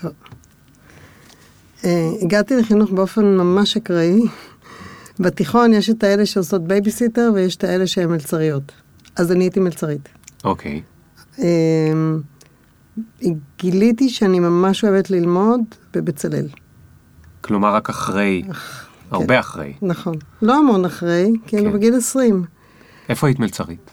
טוב. אה, הגעתי לחינוך באופן ממש אקראי. בתיכון יש את האלה שעושות בייביסיטר ויש את האלה שהן מלצריות. אז אני הייתי מלצרית. אוקיי. אה, גיליתי שאני ממש אוהבת ללמוד בבצלאל. כלומר, רק אחרי, הרבה אחרי. נכון. לא המון אחרי, כאילו כן. בגיל 20. איפה היית מלצרית?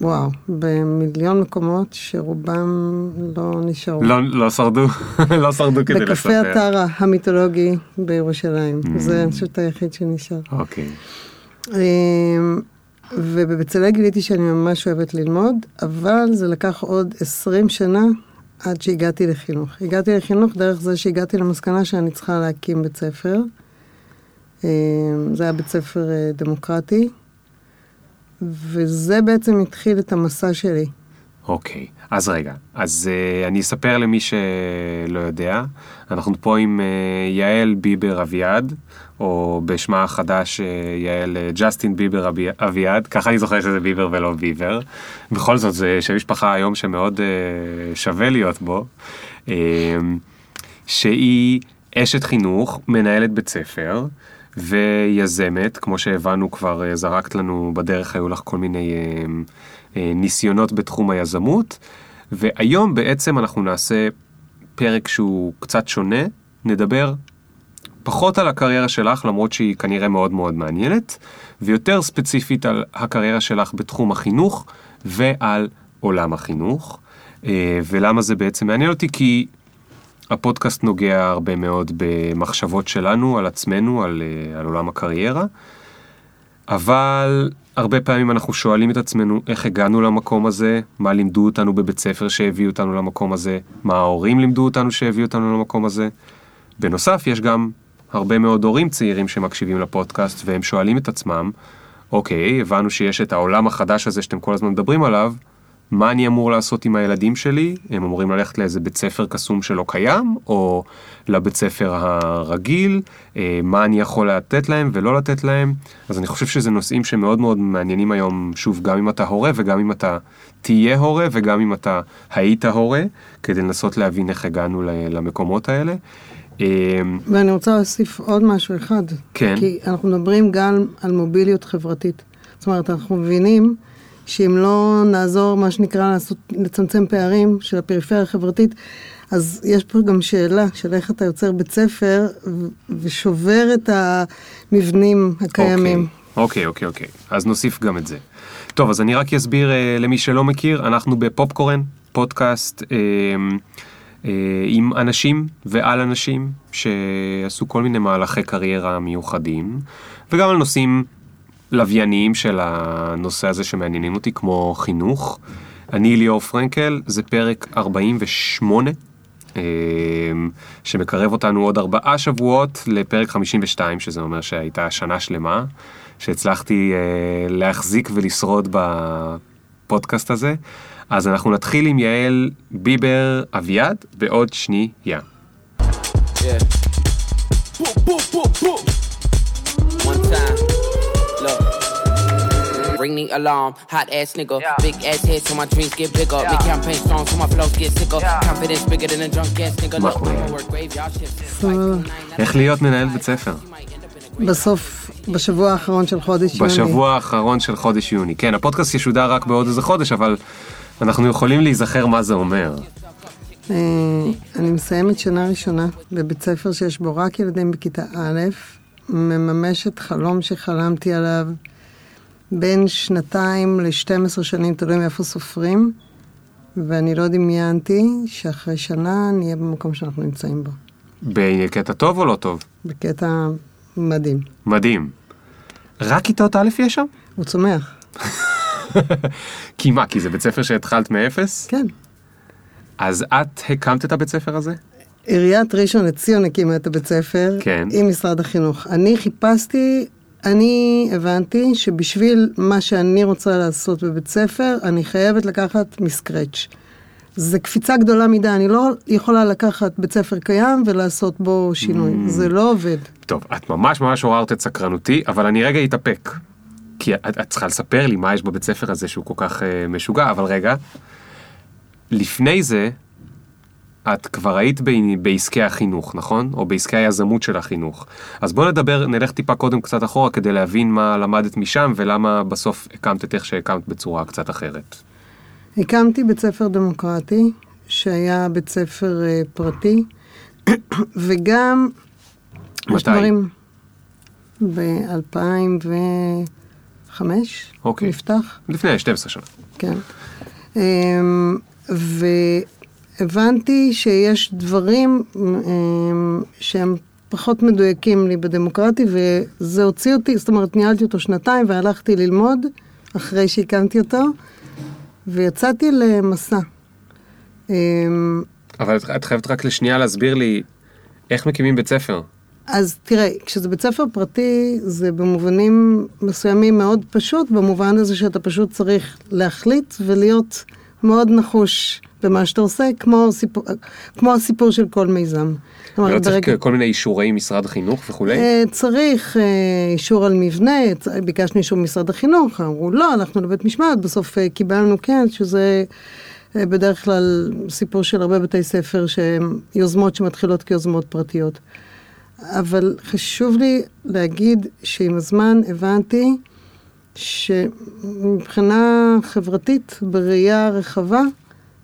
וואו, במיליון מקומות שרובם לא נשארו. לא, לא שרדו, לא שרדו כדי לספר. בקפה הטרה המיתולוגי בירושלים. Mm. זה פשוט היחיד שנשאר. אוקיי. אמ, ובבצלאל גיליתי שאני ממש אוהבת ללמוד, אבל זה לקח עוד 20 שנה עד שהגעתי לחינוך. הגעתי לחינוך דרך זה שהגעתי למסקנה שאני צריכה להקים בית ספר. אמ, זה היה בית ספר אה, דמוקרטי, וזה בעצם התחיל את המסע שלי. אוקיי, אז רגע, אז uh, אני אספר למי שלא יודע, אנחנו פה עם uh, יעל ביבר אביעד, או בשמה החדש uh, יעל uh, ג'סטין ביבר אבי, אביעד, ככה אני זוכר שזה ביבר ולא ביבר. בכל זאת, זה שם משפחה היום שמאוד uh, שווה להיות בו, uh, שהיא אשת חינוך, מנהלת בית ספר. ויזמת, כמו שהבנו כבר, uh, זרקת לנו בדרך, היו לך כל מיני uh, אה, ניסיונות בתחום היזמות, והיום בעצם אנחנו נעשה פרק שהוא קצת שונה, נדבר פחות על הקריירה שלך, למרות שהיא כנראה מאוד מאוד מעניינת, ויותר ספציפית על הקריירה שלך בתחום החינוך ועל עולם החינוך. אה, ולמה זה בעצם מעניין אותי? כי הפודקאסט נוגע הרבה מאוד במחשבות שלנו על עצמנו, על, אה, על עולם הקריירה. אבל הרבה פעמים אנחנו שואלים את עצמנו איך הגענו למקום הזה, מה לימדו אותנו בבית ספר שהביאו אותנו למקום הזה, מה ההורים לימדו אותנו שהביאו אותנו למקום הזה. בנוסף, יש גם הרבה מאוד הורים צעירים שמקשיבים לפודקאסט והם שואלים את עצמם, אוקיי, הבנו שיש את העולם החדש הזה שאתם כל הזמן מדברים עליו, מה אני אמור לעשות עם הילדים שלי? הם אמורים ללכת לאיזה בית ספר קסום שלא קיים, או לבית ספר הרגיל, אה, מה אני יכול לתת להם ולא לתת להם. אז אני חושב שזה נושאים שמאוד מאוד מעניינים היום, שוב, גם אם אתה הורה וגם אם אתה תהיה הורה וגם אם אתה היית הורה, כדי לנסות להבין איך הגענו למקומות האלה. אה, ואני רוצה להוסיף עוד משהו אחד. כן. כי אנחנו מדברים גם על מוביליות חברתית. זאת אומרת, אנחנו מבינים שאם לא נעזור, מה שנקרא, לעשות, לצמצם פערים של הפריפריה החברתית, אז יש פה גם שאלה של איך אתה יוצר בית ספר ושובר את המבנים הקיימים. אוקיי, אוקיי, אוקיי. אז נוסיף גם את זה. טוב, אז אני רק אסביר אה, למי שלא מכיר, אנחנו בפופקורן, פודקאסט אה, אה, עם אנשים ועל אנשים שעשו כל מיני מהלכי קריירה מיוחדים, וגם על נושאים לווייניים של הנושא הזה שמעניינים אותי, כמו חינוך. אני ליאור פרנקל, זה פרק 48. אה, שמקרב אותנו עוד ארבעה שבועות לפרק 52, שזה אומר שהייתה שנה שלמה, שהצלחתי אה, להחזיק ולשרוד בפודקאסט הזה. אז אנחנו נתחיל עם יעל ביבר אביעד בעוד שנייה. Yeah. Boom, boom, boom, boom. One time. Ring the alarm, hot ass nigga. Big ass head so my dreams get bigger. Make campaign strong so my flows get sicker. Confidence bigger than a drunk ass nigga. Look, work graveyard shifts. סבבה. איך להיות מנהל בית ספר? בסוף, בשבוע האחרון של חודש יוני. בשבוע האחרון של חודש יוני. כן, הפודקאסט ישודר רק בעוד איזה חודש, אבל אנחנו יכולים להיזכר מה זה אומר. אה, אני מסיימת שנה ראשונה בבית ספר שיש בו רק ילדים בכיתה א', מממשת חלום שחלמתי עליו בין שנתיים ל-12 שנים, תלוי מאיפה סופרים, ואני לא דמיינתי שאחרי שנה נהיה במקום שאנחנו נמצאים בו. בקטע טוב או לא טוב? בקטע מדהים. מדהים. רק כיתות א' יש שם? הוא צומח, כי מה, כי זה בית ספר שהתחלת מאפס? כן. אז את הקמת את הבית ספר הזה? עיריית ראשון לציון הקימה את הבית ספר כן. עם משרד החינוך. אני חיפשתי, אני הבנתי שבשביל מה שאני רוצה לעשות בבית ספר, אני חייבת לקחת מסקרץ'. זה קפיצה גדולה מדי, אני לא יכולה לקחת בית ספר קיים ולעשות בו שינוי, Mm. זה לא עובד. טוב, את ממש ממש עוררת את סקרנותי, אבל אני רגע אתאפק. כי את, את צריכה לספר לי מה יש בבית ספר הזה שהוא כל כך uh, משוגע, אבל רגע. לפני זה, את כבר היית ב- בעסקי החינוך, נכון? או בעסקי היזמות של החינוך. אז בוא נדבר, נלך טיפה קודם קצת אחורה כדי להבין מה למדת משם ולמה בסוף הקמת את איך שהקמת בצורה קצת אחרת. הקמתי בית ספר דמוקרטי, שהיה בית ספר אה, פרטי, וגם... מתי? דברים- ב-2005 אוקיי. נפתח, לפני 12 שנה. כן. אמ, והבנתי שיש דברים אמ, שהם פחות מדויקים לי בדמוקרטי, וזה הוציא אותי, זאת אומרת, ניהלתי אותו שנתיים והלכתי ללמוד אחרי שהקמתי אותו, ויצאתי למסע. אמ, אבל את- את חייבת רק לשנייה להסביר לי איך מקימים בית ספר. אז תראה, כשזה בית ספר פרטי, זה במובנים מסוימים מאוד פשוט, במובן הזה שאתה פשוט צריך להחליט ולהיות מאוד נחוש במה שאתה עושה, כמו, סיפור, כמו הסיפור של כל מיזם. אומרת, לא צריך ברגע- כל מיני אישורי משרד החינוך וכולי? אה, צריך אה, אישור על מבנה, ביקשנו אישור ממשרד החינוך, אמרו לא, הלכנו לבית משמעת, בסוף אה, קיבלנו כן, שזה אה, בדרך כלל סיפור של הרבה בתי ספר שהם יוזמות שמתחילות כיוזמות פרטיות. אבל חשוב לי להגיד שעם הזמן הבנתי שמבחינה חברתית, בראייה רחבה,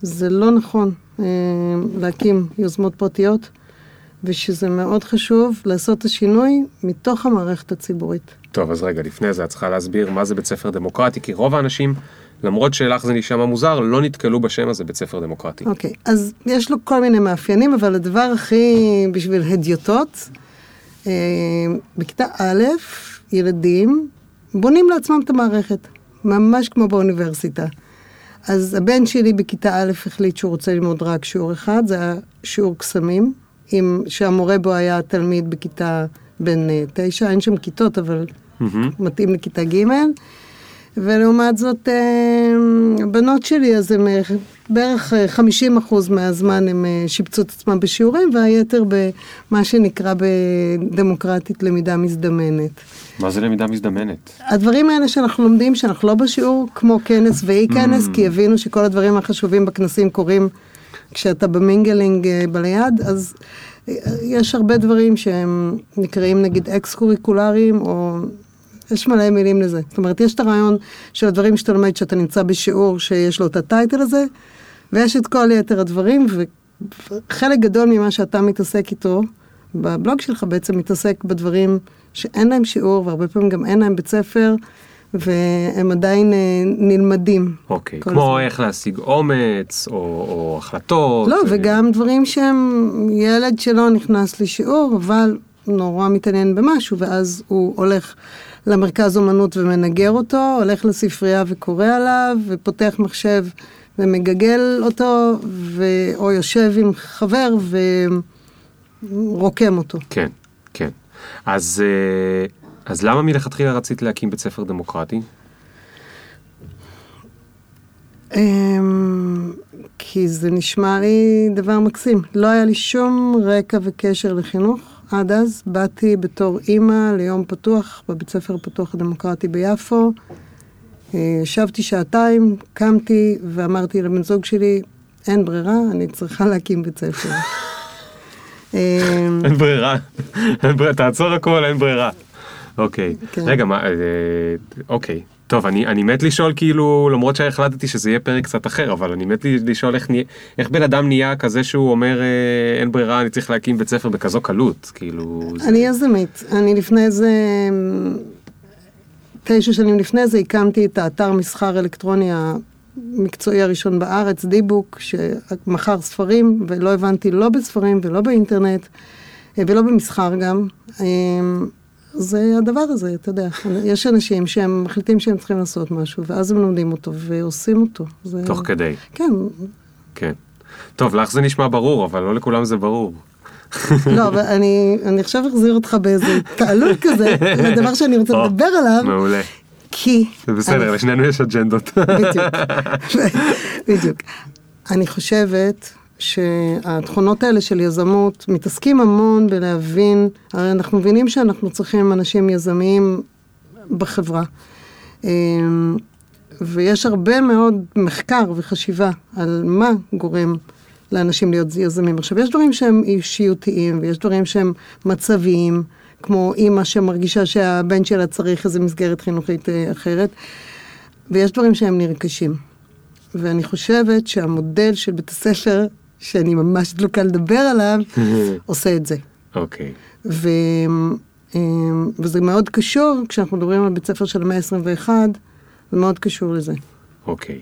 זה לא נכון אה, להקים יוזמות פרטיות. ושזה מאוד חשוב לעשות את השינוי מתוך המערכת הציבורית. טוב, אז רגע, לפני זה את צריכה להסביר מה זה בית ספר דמוקרטי, כי רוב האנשים, למרות שלך זה נשמע מוזר, לא נתקלו בשם הזה בית ספר דמוקרטי. אוקיי, אז יש לו כל מיני מאפיינים, אבל הדבר הכי בשביל הדיוטות, אה, בכיתה א', ילדים בונים לעצמם את המערכת, ממש כמו באוניברסיטה. אז הבן שלי בכיתה א' החליט שהוא רוצה ללמוד רק שיעור אחד, זה היה שיעור קסמים, עם, שהמורה בו היה תלמיד בכיתה בן אה, תשע, אין שם כיתות, אבל מהמם. מתאים לכיתה ג', ולעומת זאת, אה, הבנות שלי, אז אה, בערך אה, 50 אחוז מהזמן הם אה, שיפצו את עצמם בשיעורים, והיתר במה שנקרא בדמוקרטית למידה מזדמנת. מה זה למידה מזדמנת? הדברים האלה שאנחנו לומדים, שאנחנו לא בשיעור כמו כנס ואי כנס, כי הבינו שכל הדברים החשובים בכנסים קורים כשאתה במינגלינג אה, בליד, אז אה, יש הרבה דברים שהם נקראים נגיד אקס קוריקולריים, או יש מלא מילים לזה. זאת אומרת, יש את הרעיון של הדברים שאתה לומד שאתה נמצא בשיעור שיש לו את הטייטל הזה, ויש את כל יתר הדברים, וחלק גדול ממה שאתה מתעסק איתו, בבלוג שלך בעצם מתעסק בדברים שאין להם שיעור, והרבה פעמים גם אין להם בית ספר, והם עדיין אה, נלמדים. אוקיי, כל כמו הזמן. איך להשיג אומץ, או, או החלטות. לא, אה, וגם דברים שהם, ילד שלא נכנס לשיעור, אבל נורא מתעניין במשהו, ואז הוא הולך למרכז אומנות ומנגר אותו, הולך לספרייה וקורא עליו, ופותח מחשב ומגגל אותו, ו... או יושב עם חבר ורוקם אותו. כן, כן. אז, אה, אז למה מלכתחילה רצית להקים בית ספר דמוקרטי? אמ, כי זה נשמע לי דבר מקסים. לא היה לי שום רקע וקשר לחינוך עד אז. באתי בתור אימא ליום פתוח בבית ספר הפתוח הדמוקרטי ביפו. אה, ישבתי שעתיים, קמתי ואמרתי לבן זוג שלי, אין ברירה, אני צריכה להקים בית ספר. אין ברירה, תעצור הכל, אין ברירה. אוקיי, כן. רגע, מה, אה, אוקיי. טוב, אני, אני מת לשאול כאילו, למרות שהחלטתי שזה יהיה פרק קצת אחר, אבל אני מת לשאול איך, איך בן אדם נהיה כזה שהוא אומר אה, אין ברירה, אני צריך להקים בית ספר בכזו קלות, כאילו... זה... אני יזמית. אני לפני זה, תשע שנים לפני זה, הקמתי את האתר מסחר אלקטרוני המקצועי הראשון בארץ, דיבוק, שמכר ספרים, ולא הבנתי לא בספרים ולא באינטרנט, ולא במסחר גם. אה, זה הדבר הזה, אתה יודע. יש אנשים שהם מחליטים שהם צריכים לעשות משהו, ואז הם לומדים אותו ועושים אותו. זה... תוך כדי, כן, כן. טוב, לך זה נשמע ברור, אבל לא לכולם זה ברור. לא, אבל אני, אני עכשיו אחזיר אותך באיזה התעלות כזה, לדבר שאני רוצה לדבר עליו, מעולה. כי... זה בסדר, אני- לשנינו יש אג'נדות. בדיוק, בדיוק. אני חושבת שהתכונות האלה של יזמות מתעסקים המון בלהבין, הרי אנחנו מבינים שאנחנו צריכים אנשים יזמיים בחברה. אמ, ויש הרבה מאוד מחקר וחשיבה על מה גורם לאנשים להיות יזמים. עכשיו, יש דברים שהם אישיותיים, ויש דברים שהם מצביים, כמו אימא שמרגישה שהבן שלה צריך איזו מסגרת חינוכית אה, אחרת, ויש דברים שהם נרכשים. ואני חושבת שהמודל של בית הספר, שאני ממש דלוקה לדבר עליו, עושה את זה. אוקיי. ו... אמ, וזה מאוד קשור, כשאנחנו מדברים על בית ספר של המאה ה-21, זה מאוד קשור לזה. אוקיי.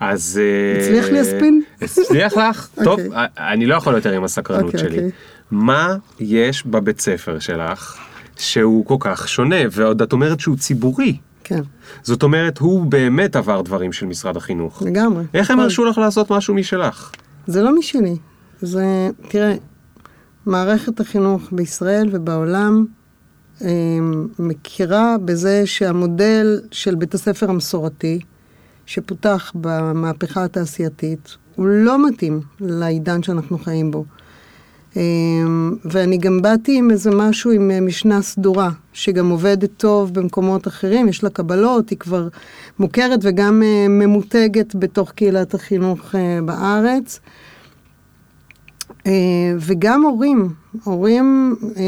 אז... אה, הצליח לי הספין? הצליח לך? טוב, אוקיי. אה, אני לא יכול יותר עם הסקרנות אוקיי, שלי. אוקיי. מה יש בבית ספר שלך שהוא כל כך שונה, ועוד את אומרת שהוא ציבורי. כן, זאת אומרת, הוא באמת עבר דברים של משרד החינוך. לגמרי. איך הם. הרשו לך לעשות משהו משלך? זה לא משלי. זה, תראה, מערכת החינוך בישראל ובעולם אמ, מכירה בזה שהמודל של בית הספר המסורתי, שפותח במהפכה התעשייתית, הוא לא מתאים לעידן שאנחנו חיים בו. אמ, ואני גם באתי עם איזה משהו, עם אה, משנה סדורה, שגם עובדת טוב במקומות אחרים, יש לה קבלות, היא כבר מוכרת וגם אה, ממותגת בתוך קהילת החינוך אה, בארץ. אה, וגם הורים, הורים, אה,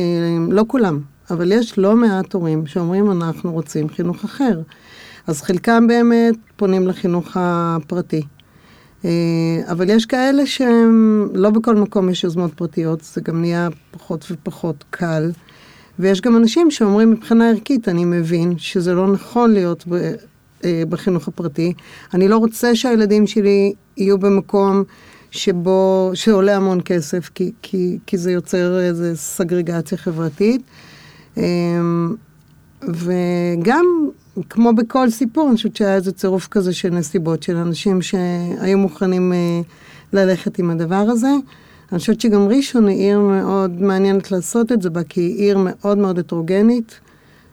לא כולם, אבל יש לא מעט הורים שאומרים אנחנו רוצים חינוך אחר. אז חלקם באמת פונים לחינוך הפרטי. אה, אבל יש כאלה שהם, לא בכל מקום יש יוזמות פרטיות, זה גם נהיה פחות ופחות קל. ויש גם אנשים שאומרים מבחינה ערכית, אני מבין שזה לא נכון להיות ב, אה, בחינוך הפרטי. אני לא רוצה שהילדים שלי יהיו במקום שבו, שעולה המון כסף, כי, כי, כי זה יוצר איזו סגרגציה חברתית. אה, וגם, כמו בכל סיפור, אני חושבת שהיה איזה צירוף כזה של נסיבות, של אנשים שהיו מוכנים אה, ללכת עם הדבר הזה. אני חושבת שגם ראשון היא עיר מאוד מעניינת לעשות את זה בה, כי היא עיר מאוד מאוד הטרוגנית.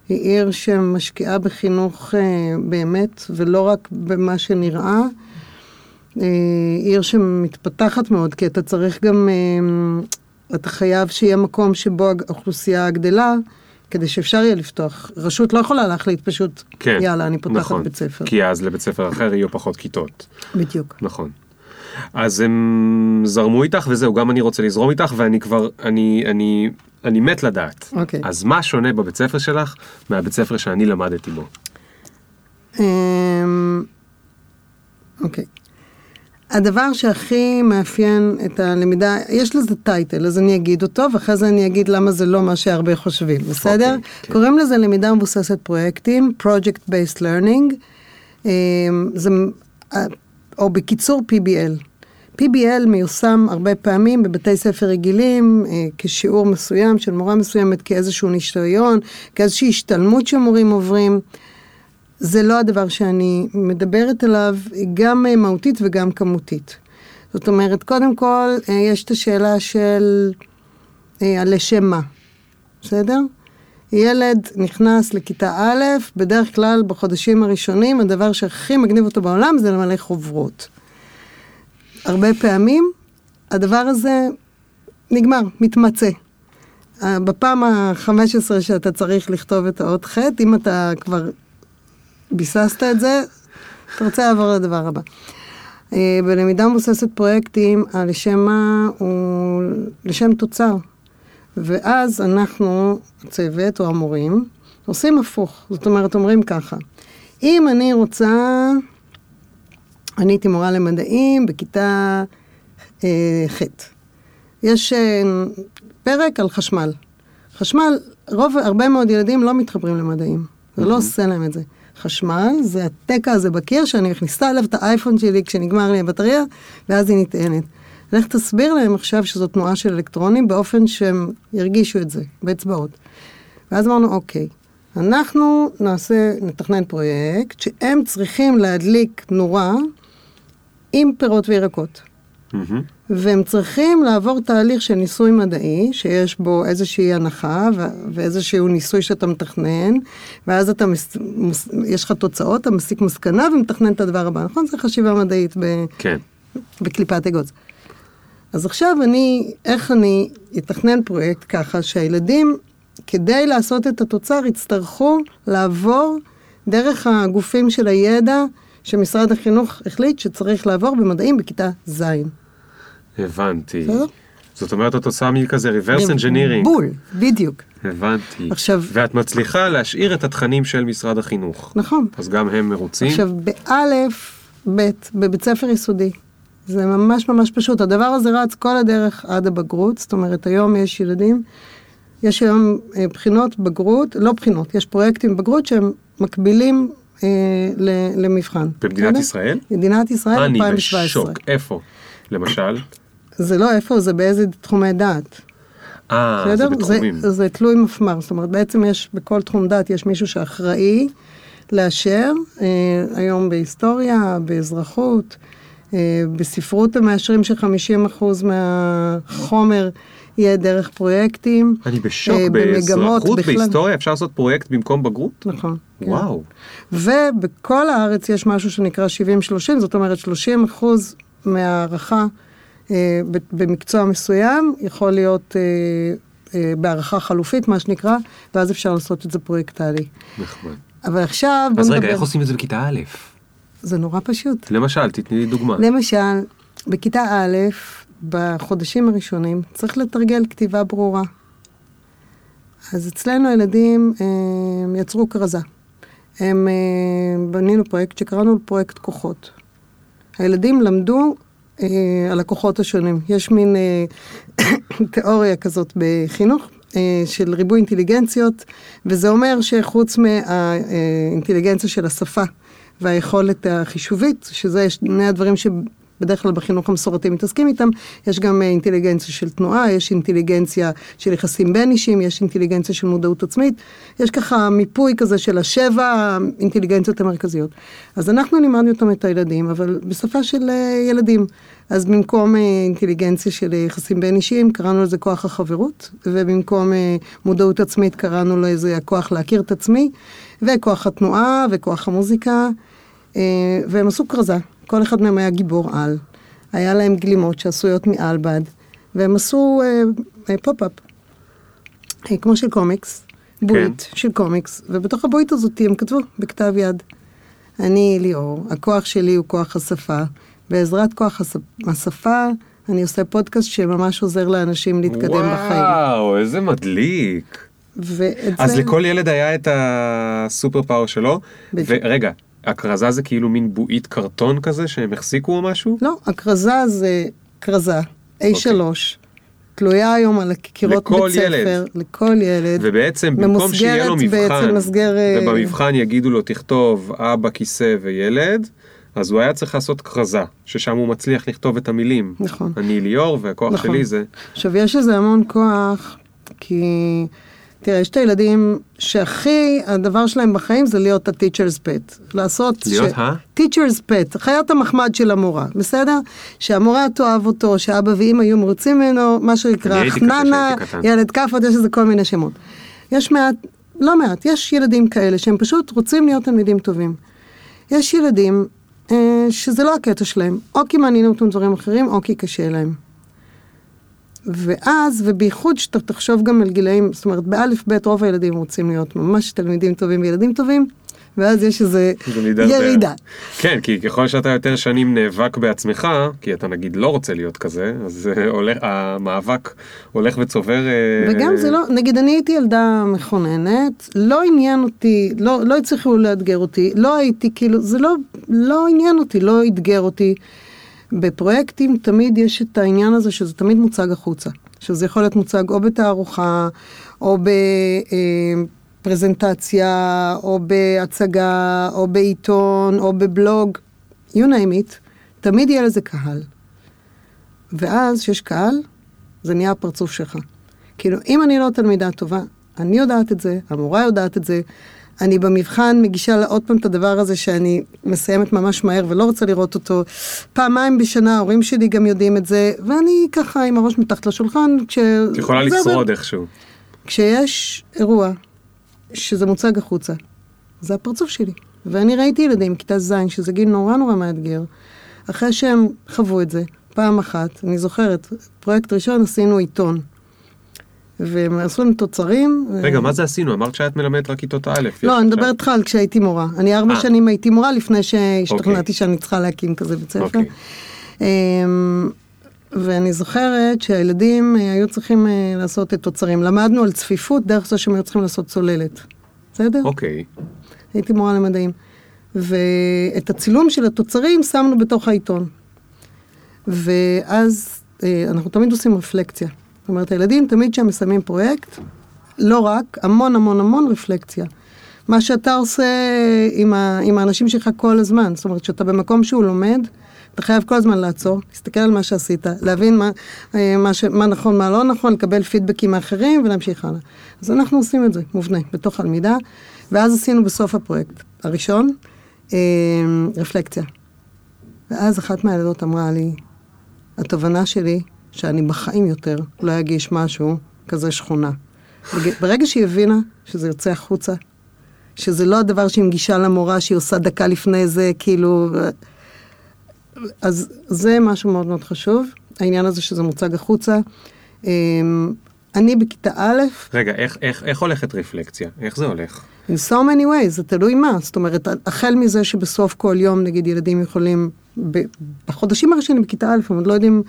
היא עיר שמשקיעה בחינוך אה, באמת, ולא רק במה שנראה. אה, עיר שמתפתחת מאוד, כי אתה צריך גם, אה, אתה חייב שיהיה מקום שבו האוכלוסייה גדלה, כדי שאפשר יהיה לפתוח. רשות לא יכולה להחליט פשוט, כן, יאללה, אני פותחת נכון, בית ספר. כי אז לבית ספר אחר יהיו פחות כיתות. בדיוק. נכון. אז הם זרמו איתך וזהו, גם אני רוצה לזרום איתך ואני כבר, אני, אני, אני מת לדעת. אוקיי. אז מה שונה בבית ספר שלך מהבית ספר שאני למדתי בו? אמ, אוקיי. הדבר שהכי מאפיין את הלמידה, יש לזה טייטל, אז אני אגיד אותו, ואחרי זה אני אגיד למה זה לא מה שהרבה חושבים, בסדר? אוקיי, כן. קוראים לזה למידה מבוססת פרויקטים, Project Based Learning, אמ, זה, אה, או בקיצור PBL. PBL מיושם הרבה פעמים בבתי ספר רגילים, אה, כשיעור מסוים של מורה מסוימת, כאיזשהו ניסיון, כאיזושהי השתלמות שמורים עוברים. זה לא הדבר שאני מדברת עליו, גם אה, מהותית וגם כמותית. זאת אומרת, קודם כל, אה, יש את השאלה של אה, לשם מה, בסדר? ילד נכנס לכיתה א', בדרך כלל בחודשים הראשונים, הדבר שהכי מגניב אותו בעולם זה למלא חוברות. הרבה פעמים הדבר הזה נגמר, מתמצה. בפעם ה-15 שאתה צריך לכתוב את האות ח', אם אתה כבר ביססת את זה, אתה רוצה לעבור לדבר הבא. אה, בלמידה מבוססת פרויקטים, הלשם מה הוא לשם תוצר. ואז אנחנו, הצוות או המורים, עושים הפוך. זאת אומרת, אומרים ככה, אם אני רוצה, אני הייתי מורה למדעים בכיתה אה, ח'. יש אה, פרק על חשמל. חשמל, רוב, הרבה מאוד ילדים לא מתחברים למדעים. זה לא עושה להם את זה. חשמל זה התקע הזה בקיר שאני מכניסה אליו את האייפון שלי כשנגמר לי הבטריה, ואז היא נטענת. לך תסביר להם עכשיו שזו תנועה של אלקטרונים באופן שהם ירגישו את זה, באצבעות. ואז אמרנו, אוקיי, אנחנו נעשה, נתכנן פרויקט שהם צריכים להדליק נורה עם פירות וירקות. מהמם. והם צריכים לעבור תהליך של ניסוי מדעי, שיש בו איזושהי הנחה ו- ואיזשהו ניסוי שאתה מתכנן, ואז אתה, מס- מוס- יש לך תוצאות, אתה מסיק מסקנה ומתכנן את הדבר הבא, נכון? זה חשיבה מדעית ב- כן. בקליפת אגוז. אז עכשיו אני, איך אני אתכנן פרויקט ככה שהילדים, כדי לעשות את התוצר, יצטרכו לעבור דרך הגופים של הידע שמשרד החינוך החליט שצריך לעבור במדעים בכיתה ז'. הבנתי. בסדר? זאת אומרת, את עושה מי כזה reverse engineering. בול, בדיוק. הבנתי. עכשיו- ואת מצליחה להשאיר את התכנים של משרד החינוך. נכון. אז גם הם מרוצים. עכשיו, באלף, בית, בבית ספר יסודי, זה ממש ממש פשוט. הדבר הזה רץ כל הדרך עד הבגרות, זאת אומרת, היום יש ילדים, יש היום אה, בחינות בגרות, לא בחינות, יש פרויקטים בגרות שהם מקבילים אה, למבחן. במדינת בסדר? ישראל? מדינת ישראל אני 2017. בשוק. איפה? למשל? זה לא איפה, זה באיזה תחומי דעת. אה, זה? בתחומים. זה, זה תלוי מפמ"ר, זאת אומרת, בעצם יש, בכל תחום דת יש מישהו שאחראי לאשר, אה, היום בהיסטוריה, באזרחות, אה, בספרות הם מאשרים ש-50% מהחומר יהיה דרך פרויקטים. אני בשוק. אה, באזרחות, בכלל. בהיסטוריה, אפשר לעשות פרויקט במקום בגרות? נכון. כן. וואו. ובכל הארץ יש משהו שנקרא 70-30, זאת אומרת 30 אחוז מהערכה אה, במקצוע מסוים יכול להיות אה, אה, בהערכה חלופית, מה שנקרא, ואז אפשר לעשות את זה פרויקטלי. נחמד. אבל עכשיו אז נדבר... רגע, איך עושים את זה בכיתה א'? זה נורא פשוט. למשל, תתני לי דוגמה. למשל, בכיתה א', בחודשים הראשונים, צריך לתרגל כתיבה ברורה. אז אצלנו הילדים הם יצרו כרזה. הם אה, בנינו פרויקט שקראנו לו פרויקט כוחות. הילדים למדו אה, על הכוחות השונים. יש מין אה, תיאוריה כזאת בחינוך אה, של ריבוי אינטליגנציות, וזה אומר שחוץ מהאינטליגנציה של השפה והיכולת החישובית, שזה שני הדברים שבדרך כלל בחינוך המסורתי מתעסקים איתם, יש גם אה, אינטליגנציה של תנועה, יש אינטליגנציה של יחסים בין אישים, יש אינטליגנציה של מודעות עצמית, יש ככה מיפוי כזה של השבע האינטליגנציות המרכזיות. אז אנחנו לימדנו אותם את הילדים, אבל בשפה של אה, ילדים. אז במקום אה, אינטליגנציה של יחסים בין אישיים, קראנו לזה כוח החברות, ובמקום מודעות עצמית קראנו לזה הכוח להכיר את עצמי, וכוח התנועה, וכוח המוזיקה, והם עשו כרזה. כל אחד מהם היה גיבור על. היה להם גלימות שעשויות מעלבד, והם עשו אה, אה, pop-up, אה, כמו של קומיקס, בועית של קומיקס, ובתוך הבועית הזאת הם כתבו בכתב יד. אני ליאור, הכוח שלי הוא כוח השפה. בעזרת כוח השפ- השפה, אני עושה פודקאסט שממש עוזר לאנשים להתקדם בחיים. וואו, איזה מדליק. אז זה- לכל ילד היה את הסופר פאוור שלו. בדיוק. ורגע, הכרזה זה כאילו מין בועית קרטון כזה שהם החזיקו או משהו? לא, הכרזה זה כרזה, A3, תלויה היום על הקירות אוקיי. בית ספר, ילד. לכל ילד. ובמקום במקום שיהיה לו מבחן, מסגר, ובמבחן יגידו לו תכתוב אבא, כיסא וילד, אז הוא היה צריך לעשות כרזה, ששם הוא מצליח לכתוב את המילים. נכון. אני ליאור והכוח נכון. שלי זה... עכשיו, יש לזה המון כוח, כי... תראה, יש את הילדים שהכי, הדבר שלהם בחיים זה להיות ה-teacher's pet. לעשות... להיות ה? teacher's pet, חיית המחמד של המורה, בסדר? שהמורה תאהב אותו, שאבא ואמא יהיו מרוצים ממנו, מה שנקרא חננה. ילד כאפות, יש לזה כל מיני שמות. יש מעט, לא מעט, יש ילדים כאלה שהם פשוט רוצים להיות תלמידים טובים. יש ילדים אה, שזה לא הקטע שלהם, או כי מעניינים אותם דברים אחרים, או כי קשה להם. ואז, ובייחוד שאתה תחשוב גם על גילאים, זאת אומרת, באלף בית רוב הילדים רוצים להיות ממש תלמידים טובים וילדים טובים, ואז יש איזה. ירידה. כן, כי ככל שאתה יותר שנים נאבק בעצמך, כי אתה נגיד לא רוצה להיות כזה, אז הולך, המאבק הולך וצובר... אה, וגם זה לא, נגיד אני הייתי ילדה מכוננת, לא עניין אותי, לא, לא הצליחו לאתגר אותי, לא הייתי כאילו, זה לא, לא עניין אותי, לא אתגר אותי. בפרויקטים תמיד יש את העניין הזה שזה תמיד מוצג החוצה. שזה יכול להיות מוצג או בתערוכה, או בפרזנטציה, או בהצגה, או בעיתון, או בבלוג, you name it, תמיד יהיה לזה קהל. ואז כשיש קהל, זה נהיה הפרצוף שלך. כאילו, אם אני לא תלמידה טובה, אני יודעת את זה, המורה יודעת את זה, אני במבחן מגישה לה עוד פעם את הדבר הזה שאני מסיימת ממש מהר ולא רוצה לראות אותו. פעמיים בשנה, ההורים שלי גם יודעים את זה, ואני ככה עם הראש מתחת לשולחן, כש... את יכולה. לשרוד איכשהו. כשיש אירוע שזה מוצג החוצה, זה הפרצוף שלי. ואני ראיתי ילדים מכיתה ז', שזה גיל נורא נורא מאתגר, אחרי שהם חוו את זה, פעם אחת, אני זוכרת, פרויקט ראשון עשינו עיתון. והם עשו לנו תוצרים. רגע, מה זה עשינו? אמרת שאת מלמדת רק כיתות א'. לא, אני מדברת איתך על כשהייתי מורה. אני ארבע אה. שנים הייתי מורה לפני שהשתכנעתי אוקיי. שאני צריכה להקים כזה בית ספר. אוקיי. אמ, ואני זוכרת שהילדים אה, היו צריכים אה, לעשות את תוצרים. למדנו על צפיפות דרך זה שהם היו צריכים לעשות צוללת. בסדר? אוקיי. הייתי מורה למדעים. ואת הצילום של התוצרים שמנו בתוך העיתון. ואז אנחנו תמיד עושים רפלקציה. זאת אומרת, הילדים תמיד כשהם מסיימים פרויקט, לא רק, המון המון המון רפלקציה. מה שאתה עושה עם, ה, עם האנשים שלך כל הזמן, זאת אומרת, שאתה במקום שהוא לומד, אתה חייב כל הזמן לעצור, להסתכל על מה שעשית, להבין מה, אה, מה, ש, מה נכון, מה לא נכון, לקבל פידבקים מאחרים ולהמשיך הלאה. אז אנחנו עושים את זה, מובנה, בתוך הלמידה, ואז עשינו בסוף הפרויקט הראשון, אה, רפלקציה. ואז אחת מהילדות אמרה לי, התובנה שלי, שאני בחיים יותר לא אגיש משהו כזה שכונה. ברגע שהיא הבינה שזה יוצא החוצה, שזה לא הדבר שהיא מגישה למורה שהיא עושה דקה לפני זה, כאילו... אז זה משהו מאוד מאוד חשוב, העניין הזה שזה מוצג החוצה. אמ, אני בכיתה א', רגע, איך, איך, איך הולכת רפלקציה? איך זה הולך? in so many ways, זה תלוי מה. זאת אומרת, החל מזה שבסוף כל יום, נגיד, ילדים יכולים, ב- בחודשים הראשונים בכיתה א', הם עוד לא יודעים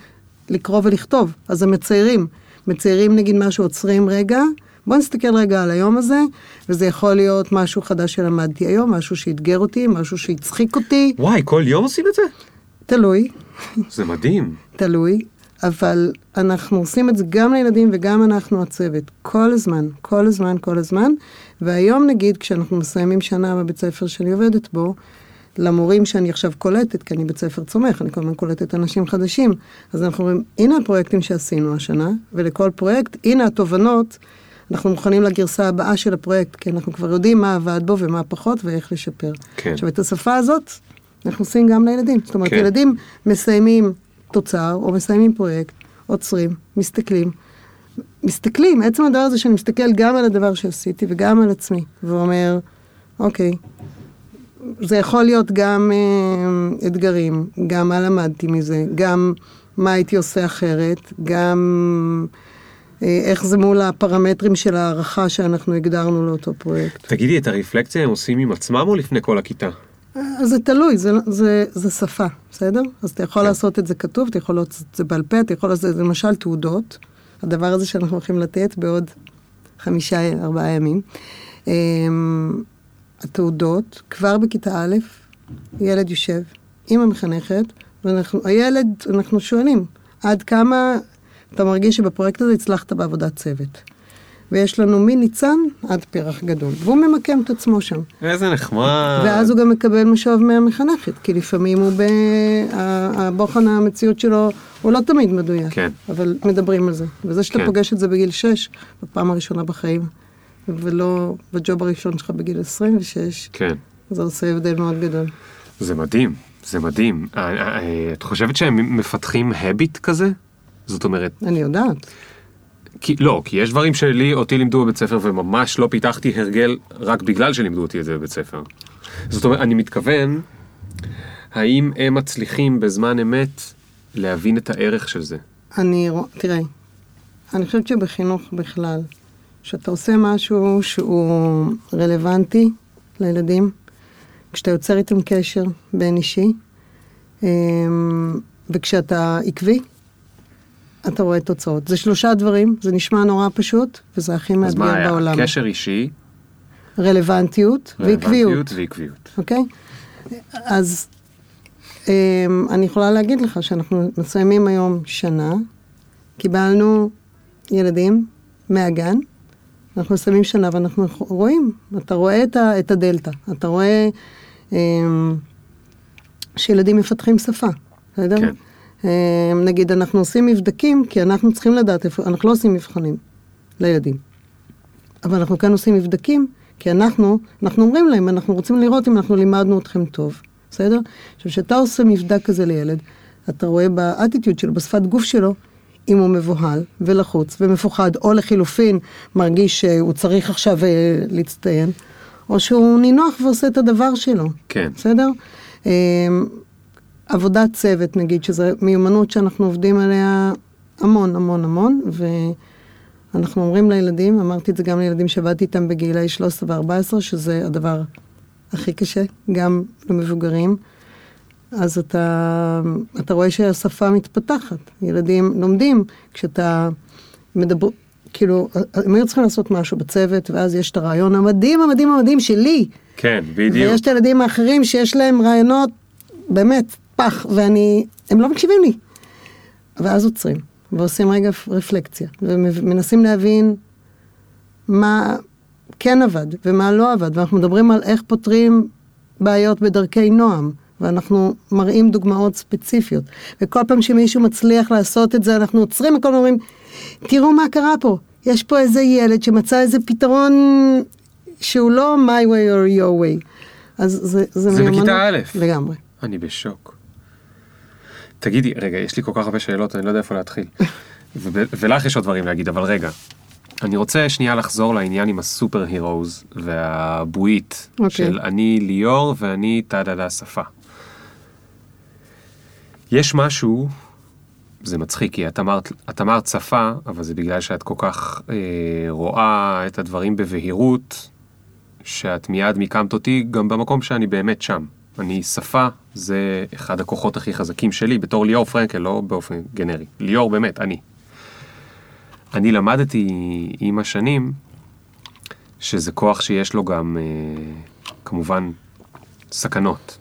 לקרוא ולכתוב, אז הם מציירים. מציירים נגיד משהו, עוצרים רגע, בואו נסתכל רגע על היום הזה, וזה יכול להיות משהו חדש שלמדתי היום, משהו שאתגר אותי, משהו שהצחיק אותי, וואי, כל יום עושים את זה? תלוי, זה מדהים. תלוי, אבל אנחנו עושים את זה גם לילדים וגם אנחנו הצוות, כל הזמן, כל הזמן, כל הזמן. והיום נגיד, כשאנחנו מסיימים שנה בבית ספר שאני עובדת בו, למורים שאני עכשיו קולטת, כי אני בית ספר צומח, אני כל הזמן קולטת אנשים חדשים, אז אנחנו אומרים, הנה הפרויקטים שעשינו השנה, ולכל פרויקט, הנה התובנות, אנחנו מוכנים לגרסה הבאה של הפרויקט, כי אנחנו כבר יודעים מה עבד בו ומה פחות ואיך לשפר. כן. עכשיו, את השפה הזאת אנחנו עושים גם לילדים. זאת אומרת, כן. ילדים מסיימים תוצר, או מסיימים פרויקט, עוצרים, מסתכלים. מסתכלים, עצם הדבר הזה שאני מסתכל גם על הדבר שעשיתי וגם על עצמי, ואומר, אוקיי, זה יכול להיות גם אה, אתגרים, גם מה למדתי מזה, גם מה הייתי עושה אחרת, גם אה, איך זה מול הפרמטרים של הערכה שאנחנו הגדרנו לאותו פרויקט. תגידי, את הרפלקציה הם עושים עם עצמם או לפני כל הכיתה? אז זה תלוי, זה, זה, זה שפה, בסדר? אז אתה יכול כן. לעשות את זה כתוב, אתה יכול לעשות את זה בעל פה, אתה יכול לעשות את זה למשל תעודות, הדבר הזה שאנחנו הולכים לתת בעוד חמישה, ארבעה ימים. התעודות, כבר בכיתה א', ילד יושב עם המחנכת, ואנחנו, הילד, אנחנו שואלים, עד כמה אתה מרגיש שבפרויקט הזה הצלחת בעבודת צוות? ויש לנו מניצן עד פרח גדול, והוא ממקם את עצמו שם. איזה נחמד. ואז הוא גם מקבל משוב מהמחנכת, כי לפעמים הוא ב... הבוחן המציאות שלו הוא לא תמיד מדויק, כן. אבל מדברים על זה. וזה שאתה כן. פוגש את זה בגיל 6, בפעם הראשונה בחיים, ולא בג'וב הראשון שלך בגיל 26, כן. זה עושה הבדל מאוד גדול. זה מדהים, זה מדהים. אה, אה, אה, את חושבת שהם מפתחים הביט כזה? זאת אומרת, אני יודעת. כי, לא, כי יש דברים שלי, אותי לימדו בבית ספר וממש לא פיתחתי הרגל רק בגלל שלימדו אותי את זה בבית ספר. זאת אומרת, אני מתכוון, האם הם מצליחים בזמן אמת להבין את הערך של זה? אני, רוא- תראה, אני חושבת שבחינוך בכלל, כשאתה עושה משהו שהוא רלוונטי לילדים, כשאתה יוצר איתם קשר בין אישי, אמ, וכשאתה עקבי, אתה רואה תוצאות. זה שלושה דברים, זה נשמע נורא פשוט, וזה הכי אז מה מאתגר היה? בעולם. קשר אישי, רלוונטיות ועקביות. רלוונטיות ועקביות. אוקיי? אז אמ, אני יכולה להגיד לך שאנחנו מסיימים היום שנה, קיבלנו ילדים מהגן, אנחנו מסיימים שנה ואנחנו רואים, אתה רואה את, ה, את הדלתא, אתה רואה אמ, שילדים מפתחים שפה, בסדר? כן. אמ, נגיד, אנחנו עושים מבדקים, כי אנחנו צריכים לדעת איפה, אנחנו לא עושים מבחנים לילדים. אבל אנחנו כאן עושים מבדקים, כי אנחנו, אנחנו אומרים להם, אנחנו רוצים לראות אם אנחנו לימדנו אתכם טוב, בסדר? עכשיו, כשאתה עושה מבדק כזה לילד, אתה רואה באטיטיוד שלו, בשפת גוף שלו, אם הוא מבוהל ולחוץ ומפוחד, או לחילופין מרגיש שהוא צריך עכשיו אה, להצטיין, או שהוא נינוח ועושה את הדבר שלו, כן. בסדר? אה, עבודת צוות, נגיד, שזו מיומנות שאנחנו עובדים עליה המון, המון, המון, ואנחנו אומרים לילדים, אמרתי את זה גם לילדים שעבדתי איתם בגילאי 13 ו-14, שזה הדבר הכי קשה, גם למבוגרים. אז אתה, אתה רואה שהשפה מתפתחת. ילדים לומדים, כשאתה מדבר, כאילו, הם היו צריכים לעשות משהו בצוות, ואז יש את הרעיון המדהים, המדהים, המדהים שלי. כן, בדיוק. ויש את הילדים האחרים שיש להם רעיונות, באמת, פח, ואני, הם לא מקשיבים לי. ואז עוצרים, ועושים רגע רפלקציה, ומנסים להבין מה כן עבד ומה לא עבד, ואנחנו מדברים על איך פותרים בעיות בדרכי נועם. ואנחנו מראים דוגמאות ספציפיות. וכל פעם שמישהו מצליח לעשות את זה, אנחנו עוצרים הכל ואומרים, תראו מה קרה פה. יש פה איזה ילד שמצא איזה פתרון שהוא לא my way or your way. אז זה, זה, זה מיומנות בכיתה א'. לגמרי. אני בשוק. תגידי, רגע, יש לי כל כך הרבה שאלות, אני לא יודע איפה להתחיל. ו- ולך יש עוד דברים להגיד, אבל רגע. אני רוצה שנייה לחזור לעניין עם ה super heroes והבועית אוקיי. של אני ליאור ואני טה-דה-דה שפה. יש משהו, זה מצחיק, כי את אמרת, את אמרת שפה, אבל זה בגלל שאת כל כך אה, רואה את הדברים בבהירות, שאת מיד מיקמת אותי גם במקום שאני באמת שם. אני שפה, זה אחד הכוחות הכי חזקים שלי, בתור ליאור פרנקל, לא באופן גנרי. ליאור באמת, אני. אני למדתי עם השנים שזה כוח שיש לו גם, אה, כמובן, סכנות.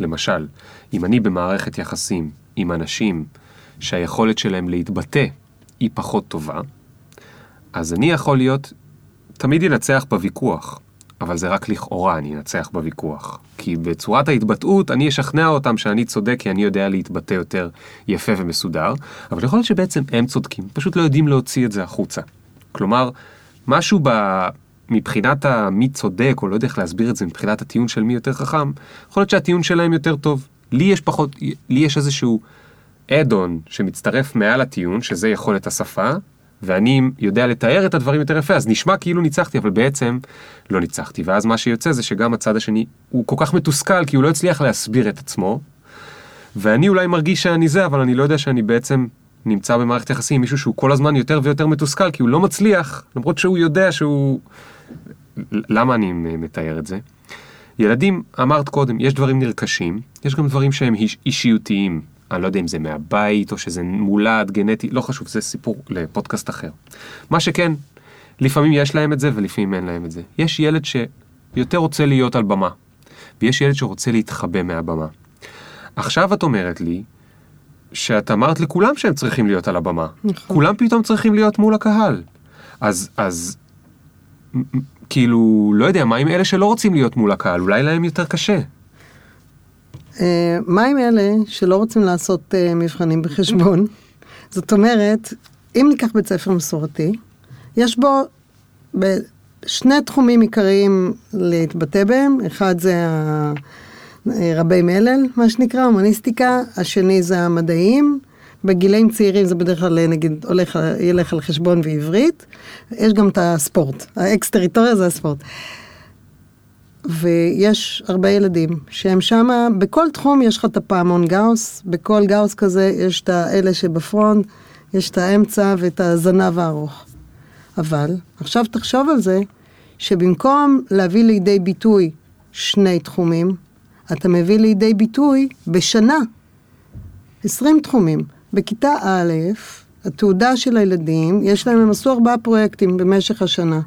למשל, אם אני במערכת יחסים עם אנשים שהיכולת שלהם להתבטא היא פחות טובה, אז אני יכול להיות, תמיד ינצח בוויכוח, אבל זה רק לכאורה אני אנצח בוויכוח. כי בצורת ההתבטאות אני אשכנע אותם שאני צודק כי אני יודע להתבטא יותר יפה ומסודר, אבל יכול להיות שבעצם הם צודקים, פשוט לא יודעים להוציא את זה החוצה. כלומר, משהו ב... מבחינת המי צודק, או לא יודע איך להסביר את זה, מבחינת הטיעון של מי יותר חכם, יכול להיות שהטיעון שלהם יותר טוב. לי יש פחות, לי יש איזשהו אד-און שמצטרף מעל הטיעון, שזה יכולת השפה, ואני יודע לתאר את הדברים יותר יפה, אז נשמע כאילו ניצחתי, אבל בעצם לא ניצחתי. ואז מה שיוצא זה שגם הצד השני הוא כל כך מתוסכל, כי הוא לא הצליח להסביר את עצמו, ואני אולי מרגיש שאני זה, אבל אני לא יודע שאני בעצם נמצא במערכת יחסים עם מישהו שהוא כל הזמן יותר ויותר מתוסכל, כי הוא לא מצליח, למרות שהוא יודע שהוא... למה אני מתאר את זה? ילדים, אמרת קודם, יש דברים נרכשים, יש גם דברים שהם איש, אישיותיים. אני לא יודע אם זה מהבית או שזה מולד, גנטי, לא חשוב, זה סיפור לפודקאסט אחר. מה שכן, לפעמים יש להם את זה ולפעמים אין להם את זה. יש ילד שיותר רוצה להיות על במה, ויש ילד שרוצה להתחבא מהבמה. עכשיו את אומרת לי, שאת אמרת לכולם שהם צריכים להיות על הבמה. נכון. כולם פתאום צריכים להיות מול הקהל. אז, אז, כאילו, לא יודע, מה עם אלה שלא רוצים להיות מול הקהל? אולי להם יותר קשה. אה, מה עם אלה שלא רוצים לעשות אה, מבחנים בחשבון? זאת אומרת, אם ניקח בית ספר מסורתי, יש בו שני תחומים עיקריים להתבטא בהם, אחד זה אה, רבי מלל, מה שנקרא, הומניסטיקה, השני זה המדעים. בגילאים צעירים זה בדרך כלל נגיד הולך, ילך על חשבון ועברית, יש גם את הספורט, האקס טריטוריה זה הספורט. ויש הרבה ילדים שהם שמה, בכל תחום יש לך את הפעמון גאוס, בכל גאוס כזה יש את האלה שב front, יש את האמצע ואת הזנב הארוך. אבל עכשיו תחשוב על זה, שבמקום להביא לידי ביטוי שני תחומים, אתה מביא לידי ביטוי בשנה 20 תחומים. בכיתה א', התעודה של הילדים, יש להם, הם עשו ארבעה פרויקטים במשך השנה.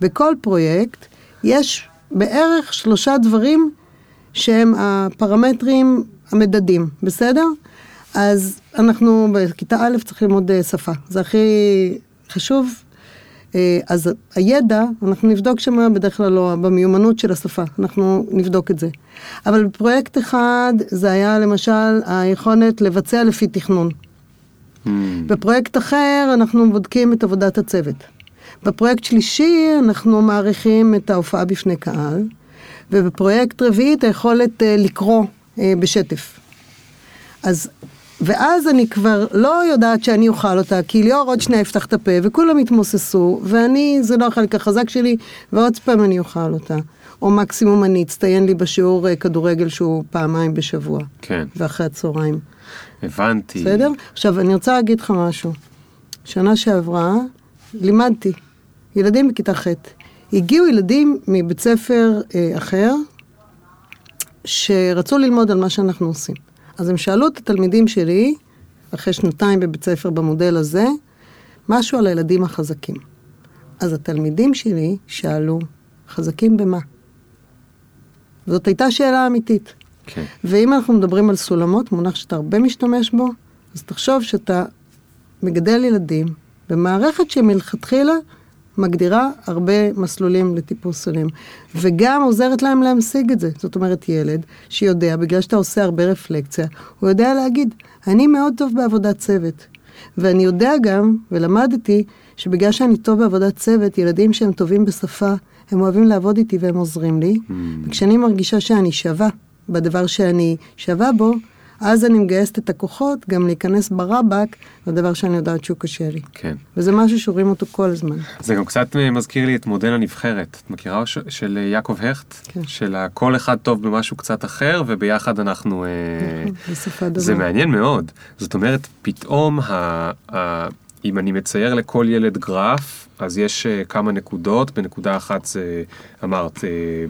בכל פרויקט יש בערך שלושה דברים שהם הפרמטרים המדדים, בסדר? אז אנחנו בכיתה א' צריך ללמוד אה, שפה, זה הכי חשוב. אה, אז הידע, אנחנו נבדוק שם בדרך כלל לא, במיומנות של השפה, אנחנו נבדוק את זה. אבל בפרויקט אחד זה היה למשל היכולת לבצע לפי תכנון. בפרויקט אחר אנחנו בודקים את עבודת הצוות. בפרויקט שלישי אנחנו מעריכים את ההופעה בפני קהל, ובפרויקט רביעי את היכולת אה, לקרוא אה, בשטף. אז, ואז אני כבר לא יודעת שאני אוכל אותה, כי ליאור עוד שנייה יפתח את הפה, וכולם יתמוססו, ואני, זה לא החלק החזק שלי, ועוד פעם אני אוכל אותה. או מקסימום אני אצטיין לי בשיעור אה, כדורגל שהוא פעמיים בשבוע, כן, ואחרי הצהריים. הבנתי. בסדר? עכשיו, אני רוצה להגיד לך משהו. שנה שעברה לימדתי ילדים בכיתה ח'. הגיעו ילדים מבית ספר אה, אחר, שרצו ללמוד על מה שאנחנו עושים. אז הם שאלו את התלמידים שלי, אחרי שנתיים בבית ספר במודל הזה, משהו על הילדים החזקים. אז התלמידים שלי שאלו, חזקים במה? זאת הייתה שאלה אמיתית. כן. ואם אנחנו מדברים על סולמות, מונח שאתה הרבה משתמש בו, אז תחשוב שאתה מגדל ילדים במערכת שמלכתחילה מגדירה הרבה מסלולים לטיפוס סלים, וגם עוזרת להם להמשיג את זה. זאת אומרת, ילד שיודע, בגלל שאתה עושה הרבה רפלקציה, הוא יודע להגיד, אני מאוד טוב בעבודת צוות. ואני יודע גם, ולמדתי, שבגלל שאני טוב בעבודת צוות, ילדים שהם טובים בשפה, הם אוהבים לעבוד איתי והם עוזרים לי. Mm. וכשאני מרגישה שאני שווה בדבר שאני שווה בו, אז אני מגייסת את הכוחות גם להיכנס ברבק לדבר שאני יודעת שהוא קשה לי. כן. וזה משהו שרואים אותו כל הזמן. זה גם קצת אה, מזכיר לי את מודל הנבחרת. את מכירה ש- של אה, יעקב הכט? כן. של ה- כל אחד טוב במשהו קצת אחר, וביחד אנחנו... אה, נכון, דומה. זה מעניין מאוד. זאת אומרת, פתאום, ה, ה, אם אני מצייר לכל ילד גרף, אז יש uh, כמה נקודות. בנקודה אחת זה, אמרת, uh,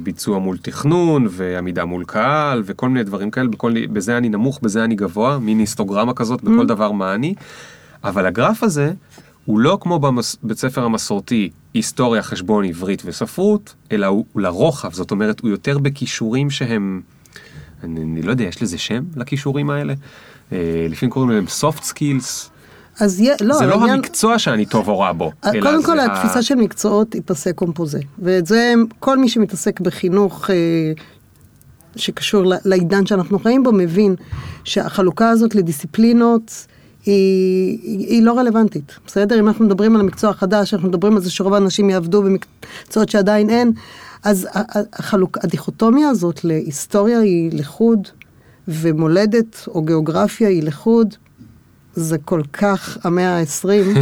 ביצוע מול תכנון, ועמידה מול קהל, וכל מיני דברים כאלה. בכל, בזה אני נמוך, בזה אני גבוה, מין היסטוגרמה כזאת, בכל דבר מה אני. אבל הגרף הזה, הוא לא כמו בבית ספר המסורתי, היסטוריה, חשבון, עברית וספרות, אלא הוא, הוא לרוחב, זאת אומרת, הוא יותר בכישורים שהם... אני, אני לא יודע, יש לזה שם לכישורים האלה? אה, לפעמים קוראים להם soft skills. אז יה, לא, זה לא העניין- המקצוע שאני טוב או רע בו, אלא קודם כל, ה- התפיסה של מקצועות היא פסה קומפוזה. ואת זה כל מי שמתעסק בחינוך אה, שקשור לעידן שאנחנו חיים בו, מבין שהחלוקה הזאת לדיסציפלינות היא, היא, לא רלוונטית, בסדר? אם אנחנו מדברים על המקצוע החדש, אנחנו מדברים על זה שרוב האנשים יעבדו במקצועות שעדיין אין, אז החלוק, הדיכוטומיה הזאת להיסטוריה היא לחוד, ומולדת או גיאוגרפיה היא לחוד, זה כל כך המאה ה-20.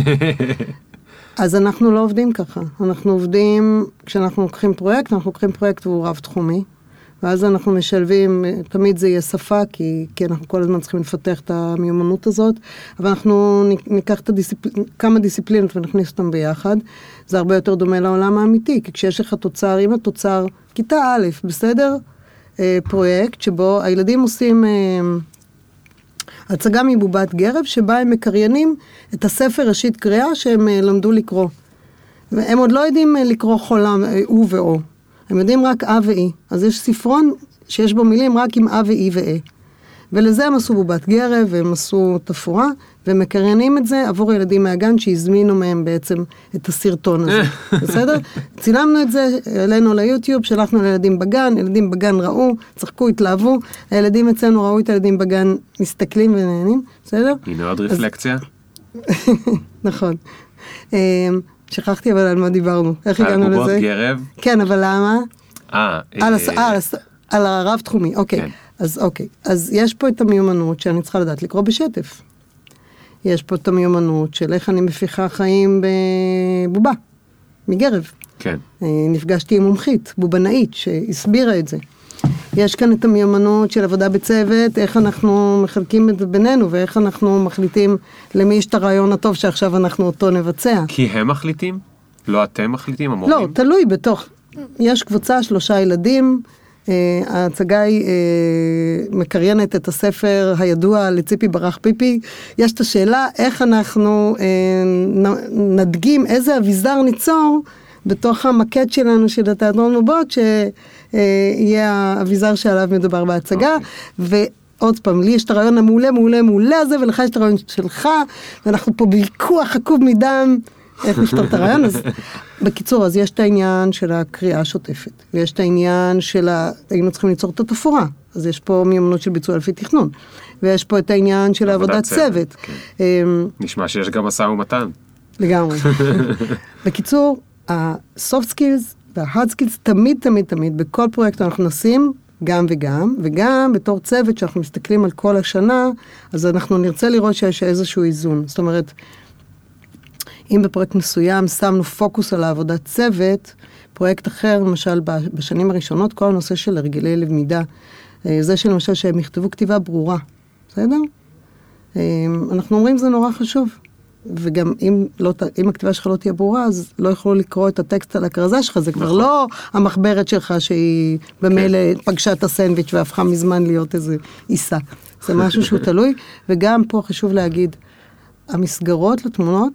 אז אנחנו לא עובדים ככה. אנחנו עובדים, כשאנחנו לוקחים פרויקט, אנחנו לוקחים פרויקט והוא רב-תחומי. ואז אנחנו משלבים, תמיד זה יהיה שפה, כי, כי אנחנו כל הזמן צריכים לפתח את המיומנות הזאת, אבל אנחנו ניקח את הדיסציפל... כמה דיסציפלינות ונכניס אותן ביחד. זה הרבה יותר דומה לעולם האמיתי, כי כשיש לך תוצר, אם התוצר, כיתה א', בסדר? אה, פרויקט שבו הילדים עושים... הצגה מבובת גרב, שבה הם מקריינים את הספר ראשית קריאה שהם אה, למדו לקרוא. והם עוד לא יודעים אה, לקרוא חולם, אה, הוא ואו. הם יודעים רק אה ואי. אז יש ספרון שיש בו מילים רק עם אה ואי ואה. ולזה הם עשו בובת גרב, והם עשו תפאורה, והם מקריינים את זה עבור ילדים מהגן שהזמינו מהם בעצם את הסרטון הזה, בסדר? צילמנו את זה, העלינו ליוטיוב, שלחנו לילדים בגן, ילדים בגן ראו, צחקו, התלהבו, הילדים אצלנו ראו את הילדים בגן מסתכלים ונהנים, בסדר? הנה עוד רפלקציה. נכון. אמ, שכחתי אבל על מה דיברנו, איך על הגענו בובות לזה? גרב. כן, אבל למה? אה, על, אה. אה, על. על הרב תחומי, אוקיי. כן. אז אוקיי. אז יש פה את המיומנות שאני צריכה לדעת לקרוא בשטף. יש פה את המיומנות של איך אני מפיחה חיים בבובה, מגרב. כן. אה, נפגשתי עם מומחית, בובנאית, שהסבירה את זה. יש כאן את המיומנות של עבודה בצוות, איך אנחנו מחלקים את זה בינינו, ואיך אנחנו מחליטים למי יש את הרעיון הטוב שעכשיו אנחנו אותו נבצע. כי הם מחליטים? לא אתם מחליטים, המורים? לא, תלוי בתוך, יש קבוצה, שלושה ילדים, ההצגה היא אה, מקריינת את הספר הידוע לציפי ברח פיפי. יש את השאלה איך אנחנו אה, נדגים, איזה אביזר ניצור בתוך המקט שלנו של התיאטרון בובות, שיהיה האביזר שעליו מדובר בהצגה. ועוד פעם, לי יש את הרעיון המעולה, מעולה, מעולה הזה, ולך יש את הרעיון שלך, ואנחנו פה בוויכוח עקוב מדם. איך נפתור את הרעיון הזה. בקיצור, אז יש את העניין של הקריאה השוטפת, ויש את העניין של ה... היינו צריכים ליצור את התפאורה, אז יש פה מיומנות של ביצוע לפי תכנון, ויש פה את העניין של עבודת צוות. כן. אמ, נשמע שיש גם משא ומתן. לגמרי. בקיצור, ה-soft skills וה-hard skills תמיד, תמיד, תמיד, בכל פרויקט אנחנו נשים גם וגם, וגם בתור צוות שאנחנו מסתכלים על כל השנה, אז אנחנו נרצה לראות שיש איזשהו איזון. זאת אומרת, אם בפרויקט מסוים שמנו פוקוס על העבודת צוות, פרויקט אחר, למשל בשנים הראשונות, כל הנושא של הרגלי למידה, אה, זה שלמשל שהם יכתבו כתיבה ברורה, בסדר? אה, אנחנו אומרים זה נורא חשוב. וגם אם, לא, אם הכתיבה שלך לא תהיה ברורה, אז לא יוכלו לקרוא את הטקסט על הכרזה שלך, זה כבר נכון. לא המחברת שלך שהיא במילא פגשה את הסנדוויץ' והפכה מזמן להיות איזה עיסה. זה משהו שהוא תלוי, וגם פה חשוב להגיד, המסגרות לתמונות,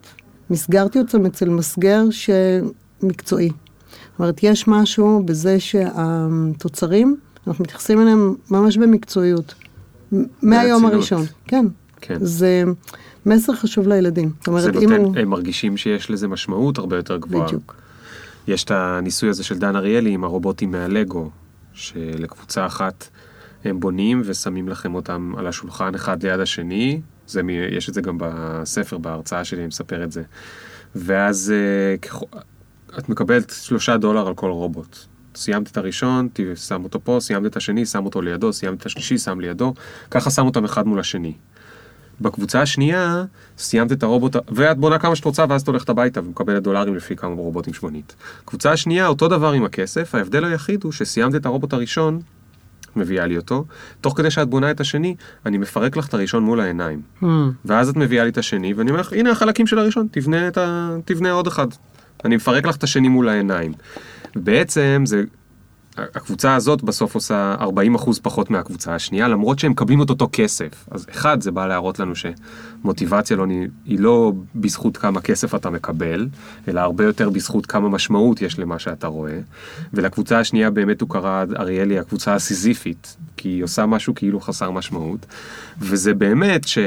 מסגרתי אותם אצל מסגר שמקצועי. זאת אומרת, יש משהו בזה שהתוצרים, אנחנו מתייחסים אליהם ממש במקצועיות. מהיום. הראשון. כן. כן. זה מסר חשוב לילדים. זאת אומרת, אם נותן, הוא... הם מרגישים שיש לזה משמעות הרבה יותר גבוהה. בדיוק. יש את הניסוי הזה של דן אריאלי עם הרובוטים מהלגו, שלקבוצה אחת הם בונים ושמים לכם אותם על השולחן אחד ליד השני, זה, יש את זה גם בספר, בהרצאה שלי, אני מספר את זה. ואז אה, את מקבלת שלושה דולר על כל רובוט. סיימת את הראשון, שם אותו פה, סיימת את השני, שם אותו לידו, סיימת את השלישי, שם לידו, ככה שם אותם אחד מול השני. בקבוצה השנייה, סיימת את הרובוט, ואת בונה כמה שאת רוצה, ואז את הולכת הביתה ומקבלת דולרים לפי כמה רובוטים שמונית. קבוצה השנייה, אותו דבר עם הכסף, ההבדל היחיד הוא שסיימת את הרובוט הראשון, מביאה לי אותו, תוך כדי שאת בונה את השני, אני מפרק לך את הראשון מול העיניים. Hmm. ואז את מביאה לי את השני, ואני אומר לך, הנה החלקים של הראשון, תבנה, ה... תבנה עוד אחד. אני מפרק לך את השני מול העיניים. בעצם זה, הקבוצה הזאת בסוף עושה 40% פחות מהקבוצה השנייה, למרות שהם מקבלים את אותו כסף. אז אחד, זה בא להראות לנו שמוטיבציה לא, היא לא בזכות כמה כסף אתה מקבל, אלא הרבה יותר בזכות כמה משמעות יש למה שאתה רואה. ולקבוצה השנייה באמת הוא קרא, אריאלי, הקבוצה הסיזיפית, כי היא עושה משהו כאילו חסר משמעות. וזה באמת ש...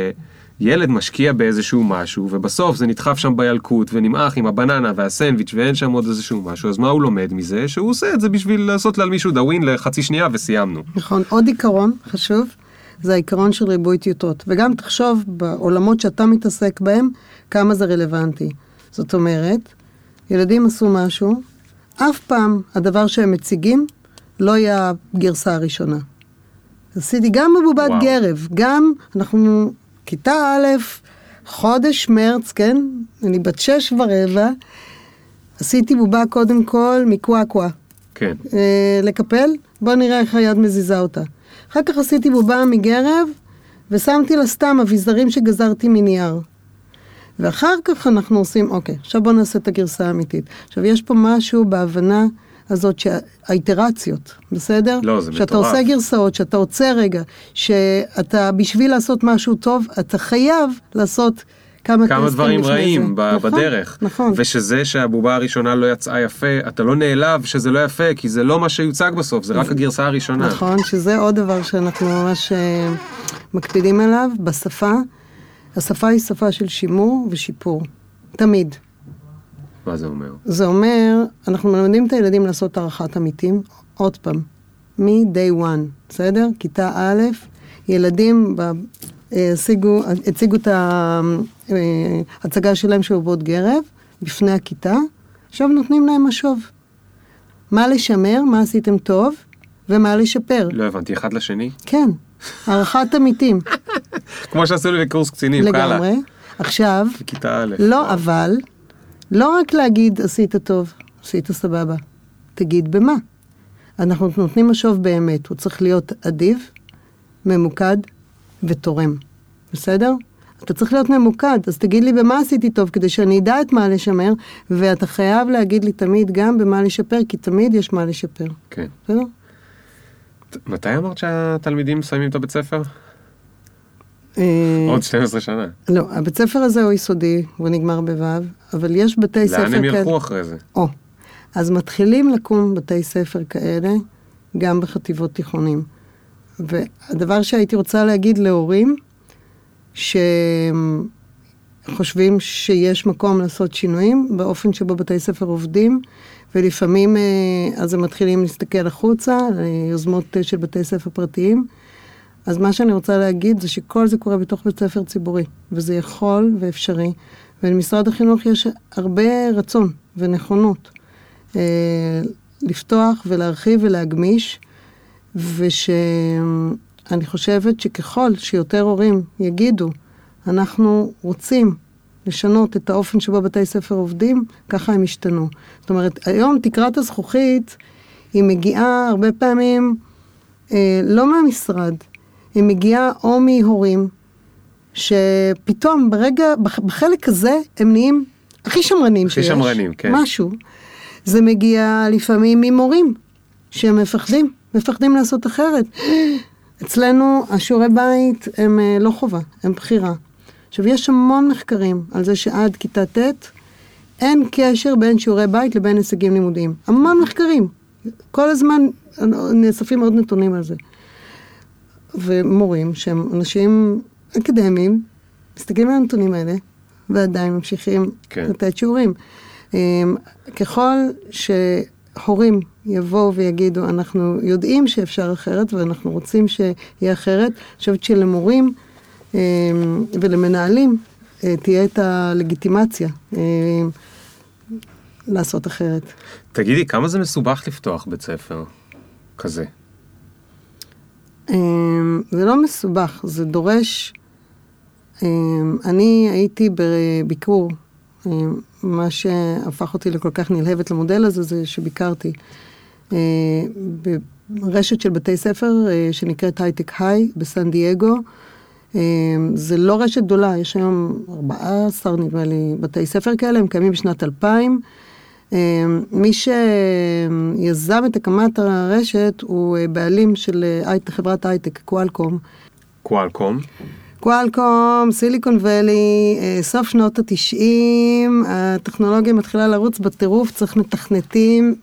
ילד משקיע באיזשהו משהו, ובסוף זה נדחף שם בילקוט, ונמעך עם הבננה והסנדוויץ' ואין שם עוד איזשהו משהו, אז מה הוא לומד מזה? שהוא עושה את זה בשביל לעשות על מישהו דאווין לחצי שנייה וסיימנו. נכון. עוד עיקרון חשוב, זה העיקרון של ריבוי טיוטות. וגם תחשוב בעולמות שאתה מתעסק בהם, כמה זה רלוונטי. זאת אומרת, ילדים עשו משהו, אף פעם הדבר שהם מציגים לא יהיה הגרסה הראשונה. עשיתי גם וואו. גרב, גם אנחנו כיתה א', חודש מרץ, כן? אני בת שש ורבע, עשיתי בובה קודם כל מקוואקווה. כן. אה, לקפל, בוא נראה איך היד מזיזה אותה. אחר כך עשיתי בובה מגרב, ושמתי לה סתם אביזרים שגזרתי מנייר. ואחר כך אנחנו עושים, אוקיי, עכשיו בוא נעשה את הגרסה האמיתית. עכשיו, יש פה משהו בהבנה הזאת שהאיטרציות, בסדר? לא, זה שאתה מטורף. עושה גרסאות, שאתה עוצר רגע, שאתה, בשביל לעשות משהו טוב, אתה חייב לעשות כמה כמה דברים רעים. ב- נכון, בדרך. נכון. ושזה שהבובה הראשונה לא יצאה יפה, אתה לא נעלב שזה לא יפה, כי זה לא מה שיוצג בסוף, זה רק הגרסה הראשונה. נכון, שזה עוד דבר שאנחנו ממש אה, מקפידים עליו בשפה. השפה היא שפה של שימור ושיפור, תמיד. מה זה אומר? זה אומר, אנחנו מלמדים את הילדים לעשות הערכת עמיתים, עוד פעם, מ-day one, בסדר? כיתה א', ילדים ב, אה, השיגו, הציגו את ההצגה שלהם של בובות גרב בפני הכיתה, עכשיו נותנים להם משוב. מה לשמר, מה עשיתם טוב, ומה לשפר. לא הבנתי, אחד לשני? כן, הערכת עמיתים, כמו שעשו לי בקורס קצינים, קאלה. לגמרי. עכשיו, בכיתה א'. לא, אבל, לא רק להגיד עשית טוב, עשית סבבה, תגיד במה. אנחנו נותנים משוב באמת, הוא צריך להיות אדיב, ממוקד ותורם, בסדר? אתה צריך להיות ממוקד, אז תגיד לי במה עשיתי טוב, כדי שאני אדע את מה לשמר, ואתה חייב להגיד לי תמיד גם במה לשפר, כי תמיד יש מה לשפר, כן. בסדר? מתי אמרת שהתלמידים מסיימים את הבית ספר? אה, עוד 12 שנה. לא, הבית ספר הזה הוא יסודי, הוא נגמר בו', אבל יש בתי ספר לאן הם כאלה- ילכו אחרי זה? או, אז מתחילים לקום בתי ספר כאלה, גם בחטיבות תיכונים. והדבר שהייתי רוצה להגיד להורים, שחושבים שיש מקום לעשות שינויים באופן שבו בתי ספר עובדים, ולפעמים אה, אז הם מתחילים להסתכל החוצה, ליוזמות אה, של בתי ספר פרטיים. אז מה שאני רוצה להגיד זה שכל זה קורה בתוך בית ספר ציבורי, וזה יכול ואפשרי, ולמשרד החינוך יש הרבה רצון ונכונות אה, לפתוח ולהרחיב ולהגמיש, ושאני חושבת שככל שיותר הורים יגידו, אנחנו רוצים לשנות את האופן שבו בתי ספר עובדים, ככה הם ישתנו. זאת אומרת, היום תקרת הזכוכית היא מגיעה הרבה פעמים אה, לא מהמשרד, היא מגיעה או מהורים שפתאום ברגע, בח- בחלק הזה הם נהיים הכי שמרנים הכי שיש. שמרנים, כן. משהו. זה מגיע לפעמים ממורים שהם מפחדים, מפחדים לעשות אחרת. אצלנו השיעורי בית הם אה, לא חובה, הם בחירה. עכשיו, יש המון מחקרים על זה שעד כיתה ט' אין קשר בין שיעורי בית לבין הישגים לימודיים. המון מחקרים. כל הזמן נאספים עוד נתונים על זה. ומורים שהם אנשים אקדמיים, מסתכלים על הנתונים האלה, ועדיין ממשיכים כן. לתת שיעורים. אמ, ככל שהורים יבואו ויגידו, אנחנו יודעים שאפשר אחרת ואנחנו רוצים שיהיה אחרת, אני חושבת שלמורים אמ, ולמנהלים אה, תהיה את הלגיטימציה אמ, לעשות אחרת. תגידי, כמה זה מסובך לפתוח בית ספר כזה? אמ, זה לא מסובך, זה דורש... אמ, אני הייתי בביקור, אמ, מה שהפך אותי לכל כך נלהבת למודל הזה, זה שביקרתי אה, ברשת של בתי ספר אה, שנקראת הייטק היי בסן דייגו. זה לא רשת גדולה, יש היום 14 נדמה לי בתי ספר כאלה, הם קיימים בשנת 2000. אמ, מי שיזם את הקמת הרשת הוא אה, בעלים של אה, חברת הייטק, קואלקום. קואלקום? קואלקום, סיליקון ואלי, אה, סוף שנות התשעים, הטכנולוגיה מתחילה לרוץ בטירוף, צריך מתכנתים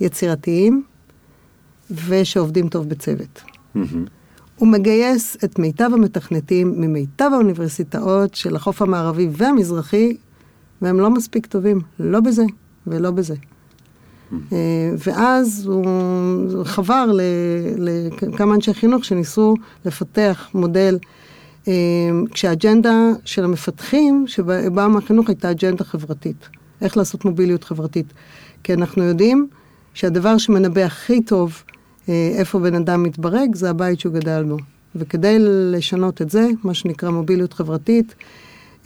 יצירתיים ושעובדים טוב בצוות. מהמם. הוא מגייס את מיטב המתכנתים ממיטב האוניברסיטאות של החוף המערבי והמזרחי, והם לא מספיק טובים, לא בזה ולא בזה. אה, ואז הוא חבר לכמה אנשי חינוך שניסו לפתח מודל, אה, כשהאג'נדה של המפתחים שבאה מהחינוך הייתה אג'נדה חברתית. איך לעשות מוביליות חברתית. כי אנחנו יודעים שהדבר שמנבא הכי טוב אה, איפה בן אדם מתברג, זה הבית שהוא גדל בו. וכדי לשנות את זה, מה שנקרא מוביליות חברתית,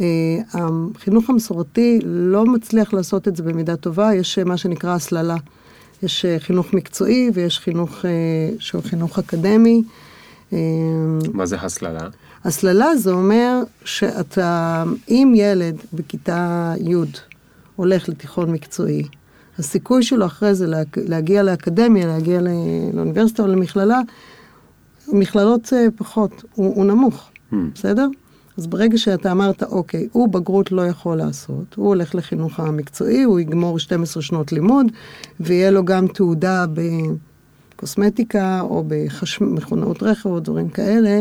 החינוך המסורתי לא מצליח לעשות את זה במידה טובה, יש אה, מה שנקרא הסללה. יש אה, חינוך מקצועי ויש חינוך אה, שהוא חינוך אקדמי. אה, מה זה הסללה? הסללה זה אומר שאתה, אם ילד בכיתה י' הולך לתיכון מקצועי, הסיכוי שלו אחרי זה לה, להגיע לאקדמיה, להגיע לאוניברסיטה או למכללה, מכללות אה, פחות, הוא, הוא נמוך, Hmm. בסדר? אז ברגע שאתה אמרת, אוקיי, הוא בגרות לא יכול לעשות, הוא הולך לחינוך המקצועי, הוא יגמור 12 שנות לימוד, ויהיה לו גם תעודה בקוסמטיקה או במכונאות רכב או דברים כאלה.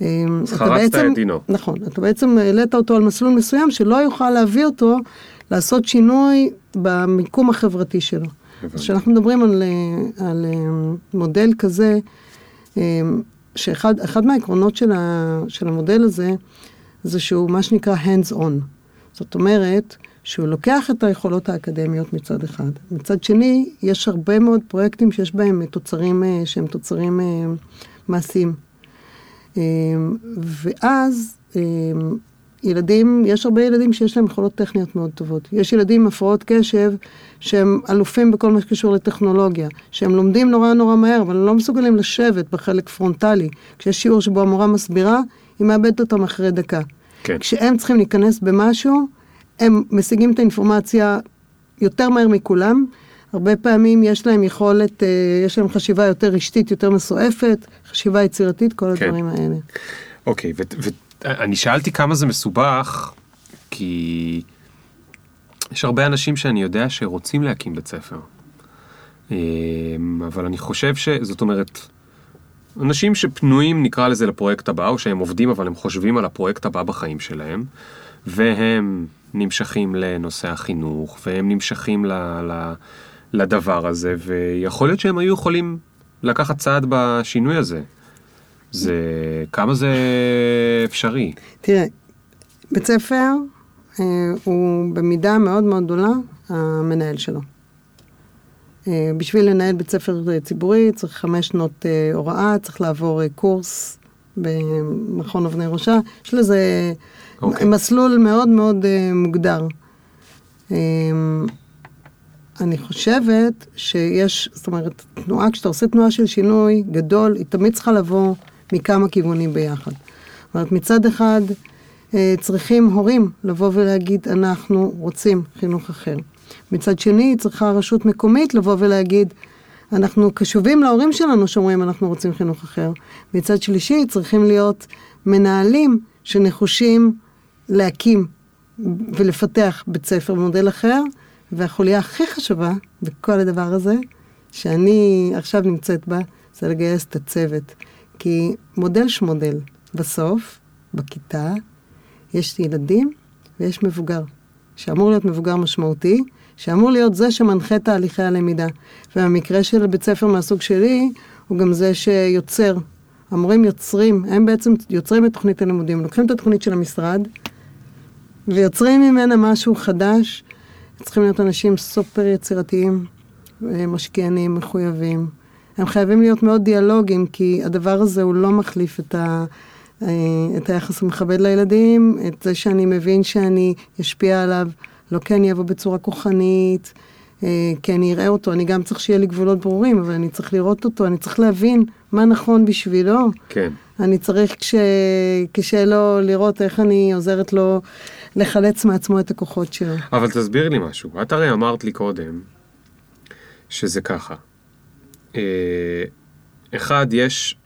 אז חרצת את דינו. נכון, אתה בעצם העלית אותו על מסלול מסוים שלא יוכל להביא אותו לעשות שינוי במיקום החברתי שלו. אז כשאנחנו מדברים על, אה, על אה, מודל כזה, אה, שאחד אחד מהעקרונות של, ה, של המודל הזה, זה שהוא מה שנקרא hands on. זאת אומרת, שהוא לוקח את היכולות האקדמיות מצד אחד. מצד שני, יש הרבה מאוד פרויקטים שיש בהם תוצרים אה, שהם תוצרים אה, מעשיים. אה, ואז ילדים, יש הרבה ילדים שיש להם יכולות טכניות מאוד טובות. יש ילדים עם הפרעות קשב שהם אלופים בכל מה שקשור לטכנולוגיה, שהם לומדים נורא נורא מהר, אבל הם לא מסוגלים לשבת בחלק פרונטלי. כשיש שיעור שבו המורה מסבירה, היא מאבדת אותם אחרי דקה. כן. כשהם צריכים להיכנס במשהו, הם משיגים את האינפורמציה יותר מהר מכולם. הרבה פעמים יש להם יכולת, אה, יש להם חשיבה יותר רשתית, יותר מסועפת, חשיבה יצירתית, כל כן. הדברים האלה. אוקיי, ואני שאלתי כמה זה מסובך, כי יש הרבה אנשים שאני יודע שרוצים להקים בית ספר. אמ, אבל אני חושב ש... זאת אומרת, אנשים שפנויים נקרא לזה לפרויקט הבא, או שהם עובדים אבל הם חושבים על הפרויקט הבא בחיים שלהם, והם נמשכים לנושא החינוך, והם נמשכים ל, ל, לדבר הזה, ויכול להיות שהם היו יכולים לקחת צעד בשינוי הזה. זה, כמה זה אפשרי? תראה, בית ספר אה, הוא במידה מאוד מאוד גדולה המנהל שלו. אה, בשביל לנהל בית ספר ציבורי צריך חמש שנות אה, הוראה, צריך לעבור אה, קורס במכון אבני ראשה. יש לזה אוקיי. מסלול מאוד מאוד אה, מוגדר. אה, אני חושבת שיש, זאת אומרת, תנועה, כשאתה עושה תנועה של שינוי גדול, היא תמיד צריכה לבוא מכמה כיוונים ביחד. זאת אומרת, מצד אחד, אה, צריכים הורים לבוא ולהגיד, אנחנו רוצים חינוך אחר. מצד שני, צריכה רשות מקומית לבוא ולהגיד, אנחנו קשובים להורים שלנו שאומרים אנחנו רוצים חינוך אחר. מצד שלישי, צריכים להיות מנהלים שנחושים להקים ולפתח בית ספר במודל אחר, והחוליה הכי חשובה בכל הדבר הזה, שאני עכשיו נמצאת בה, זה לגייס את הצוות. כי מודל שמודל, בסוף, בכיתה, יש ילדים ויש מבוגר, שאמור להיות מבוגר משמעותי, שאמור להיות זה שמנחה תהליכי הלמידה. והמקרה של בית ספר מהסוג שלי, הוא גם זה שיוצר. המורים יוצרים, הם בעצם יוצרים את תוכנית הלימודים. לוקחים את התוכנית של המשרד, ויוצרים ממנה משהו חדש. צריכים להיות אנשים סופר יצירתיים, אה, משקיענים, מחויבים. הם חייבים להיות מאוד דיאלוגיים, כי הדבר הזה הוא לא מחליף את, ה, אה, את היחס המכבד לילדים, את זה שאני מבין שאני אשפיע עליו, לא כי אני אבוא בצורה כוחנית, אה, כי אני אראה אותו, אני גם צריך שיהיה לי גבולות ברורים, אבל אני צריך לראות אותו, אני צריך להבין מה נכון בשבילו. כן. אני צריך כש... קשה לו לראות איך אני עוזרת לו לחלץ מעצמו את הכוחות שלו. אבל תסביר לי משהו. את הרי אמרת לי קודם שזה ככה. אה, אחד, יש,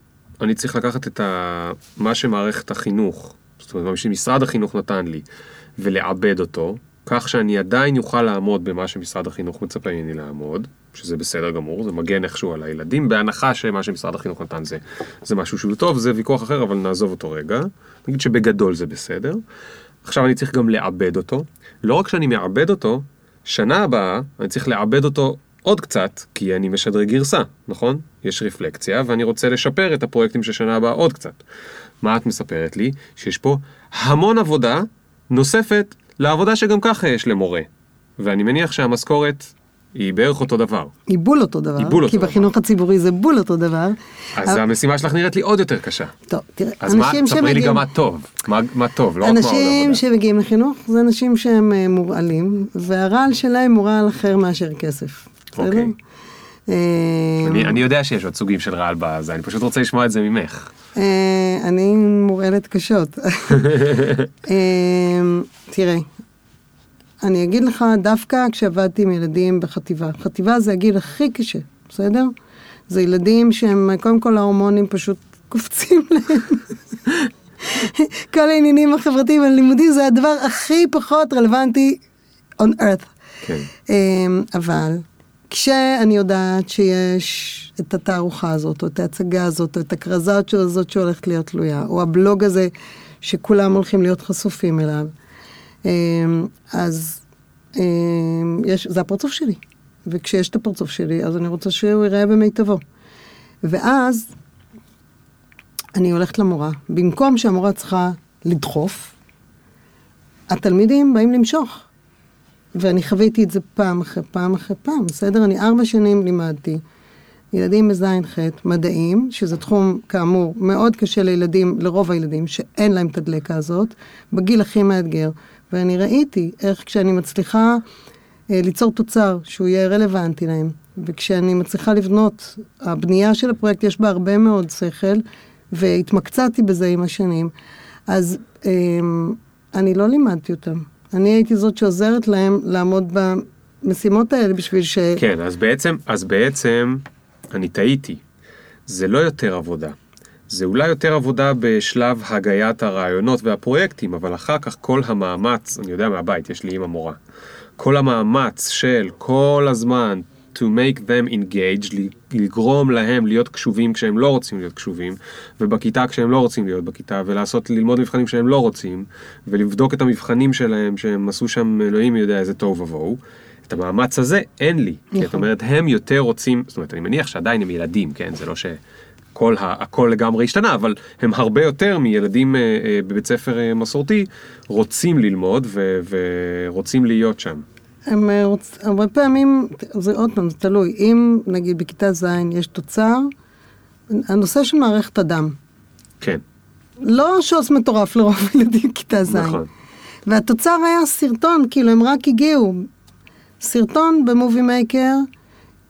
אני צריך לקחת את ה, מה שמערכת החינוך, זאת אומרת, מה שמשרד החינוך נתן לי, ולעבד אותו, כך שאני עדיין אוכל לעמוד במה שמשרד החינוך מצפה ממני לעמוד, שזה בסדר גמור, זה מגן איכשהו על הילדים, בהנחה שמה שמשרד החינוך נתן זה, זה משהו שהוא טוב, זה ויכוח אחר, אבל נעזוב אותו רגע. נגיד שבגדול זה בסדר. עכשיו אני צריך גם לעבד אותו. לא רק שאני מעבד אותו, שנה הבאה אני צריך לעבד אותו עוד קצת, כי אני משדרג גרסה, נכון? יש רפלקציה, ואני רוצה לשפר את הפרויקטים של שנה הבאה עוד קצת. מה את מספרת לי? שיש פה המון עבודה נוספת לעבודה שגם ככה יש למורה. ואני מניח שהמשכורת היא בערך אותו דבר. היא בול אותו דבר. היא בול אותו כי דבר. בחינוך הציבורי זה בול אותו דבר. אז אבל- המשימה שלך נראית לי עוד יותר קשה. טוב, תראה, אז מה, אנשים ספרי לי שמגיעים... גם מה טוב. מה, מה טוב, לא רק מה עוד אנשים עבודה. שמגיעים לחינוך זה אנשים שהם אה, מורעלים, והרעל שלהם הוא רעל אחר מאשר כסף. בסדר? אוקיי. אה, אני, אני יודע שיש עוד סוגים של רעל בזה, אני פשוט רוצה לשמוע את זה ממך. אה, אני מורעלת קשות. אה, תראה, אני אגיד לך, דווקא כשעבדתי עם ילדים בחטיבה, חטיבה זה הגיל הכי קשה, בסדר? זה ילדים שהם, קודם כל ההורמונים פשוט קופצים להם. כל העניינים החברתיים והלימודים זה הדבר הכי פחות רלוונטי on earth. כן. אבל כשאני יודעת שיש את התערוכה הזאת, או את ההצגה הזאת, או את הכרזה הזאת שהולכת להיות תלויה, או הבלוג הזה שכולם הולכים להיות חשופים אליו, אמ, אז אמ, יש, זה הפרצוף שלי. וכשיש את הפרצוף שלי, אז אני רוצה שהוא ייראה במיטבו. ואז אני הולכת למורה. במקום שהמורה צריכה לדחוף, התלמידים באים למשוך. ואני חוויתי את זה פעם אחרי פעם אחרי פעם, בסדר? אני ארבע שנים לימדתי ילדים בז'-ח' מדעים, שזה תחום כאמור מאוד קשה לילדים, לרוב הילדים, שאין להם את הדלקה הזאת, בגיל הכי מאתגר. ואני ראיתי איך כשאני מצליחה אה, ליצור תוצר שהוא יהיה רלוונטי להם, וכשאני מצליחה לבנות, הבנייה של הפרויקט יש בה הרבה מאוד שכל, והתמקצעתי בזה עם השנים, אז אה, אני לא לימדתי אותם. אני הייתי זאת שעוזרת להם לעמוד במשימות האלה בשביל ש... כן, אז בעצם, אז בעצם, אני טעיתי. זה לא יותר עבודה. זה אולי יותר עבודה בשלב הגיית הרעיונות והפרויקטים, אבל אחר כך כל המאמץ, אני יודע מהבית, יש לי אימא מורה, כל המאמץ של כל הזמן to make them engage, לגרום להם להיות קשובים כשהם לא רוצים להיות קשובים, ובכיתה כשהם לא רוצים להיות בכיתה, ולעשות, ללמוד מבחנים כשהם לא רוצים, ולבדוק את המבחנים שלהם שהם עשו שם אלוהים יודע איזה תוהו ובוהו. את המאמץ הזה אין לי, כי את נכון. אומרת הם יותר רוצים, זאת אומרת אני מניח שעדיין הם ילדים, כן, זה לא שכל ה, הכל לגמרי השתנה, אבל הם הרבה יותר מילדים אה, אה, בבית ספר אה, מסורתי רוצים ללמוד ו, ורוצים להיות שם. הם אה. הרבה פעמים, זה עוד פעם, זה תלוי. אם נגיד בכיתה ז' יש תוצר, הנושא של מערכת הדם. כן, לא שוס מטורף לרוב ילדים בכיתה ז'. נכון. והתוצר היה סרטון, כאילו הם רק הגיעו. סרטון במובי מייקר,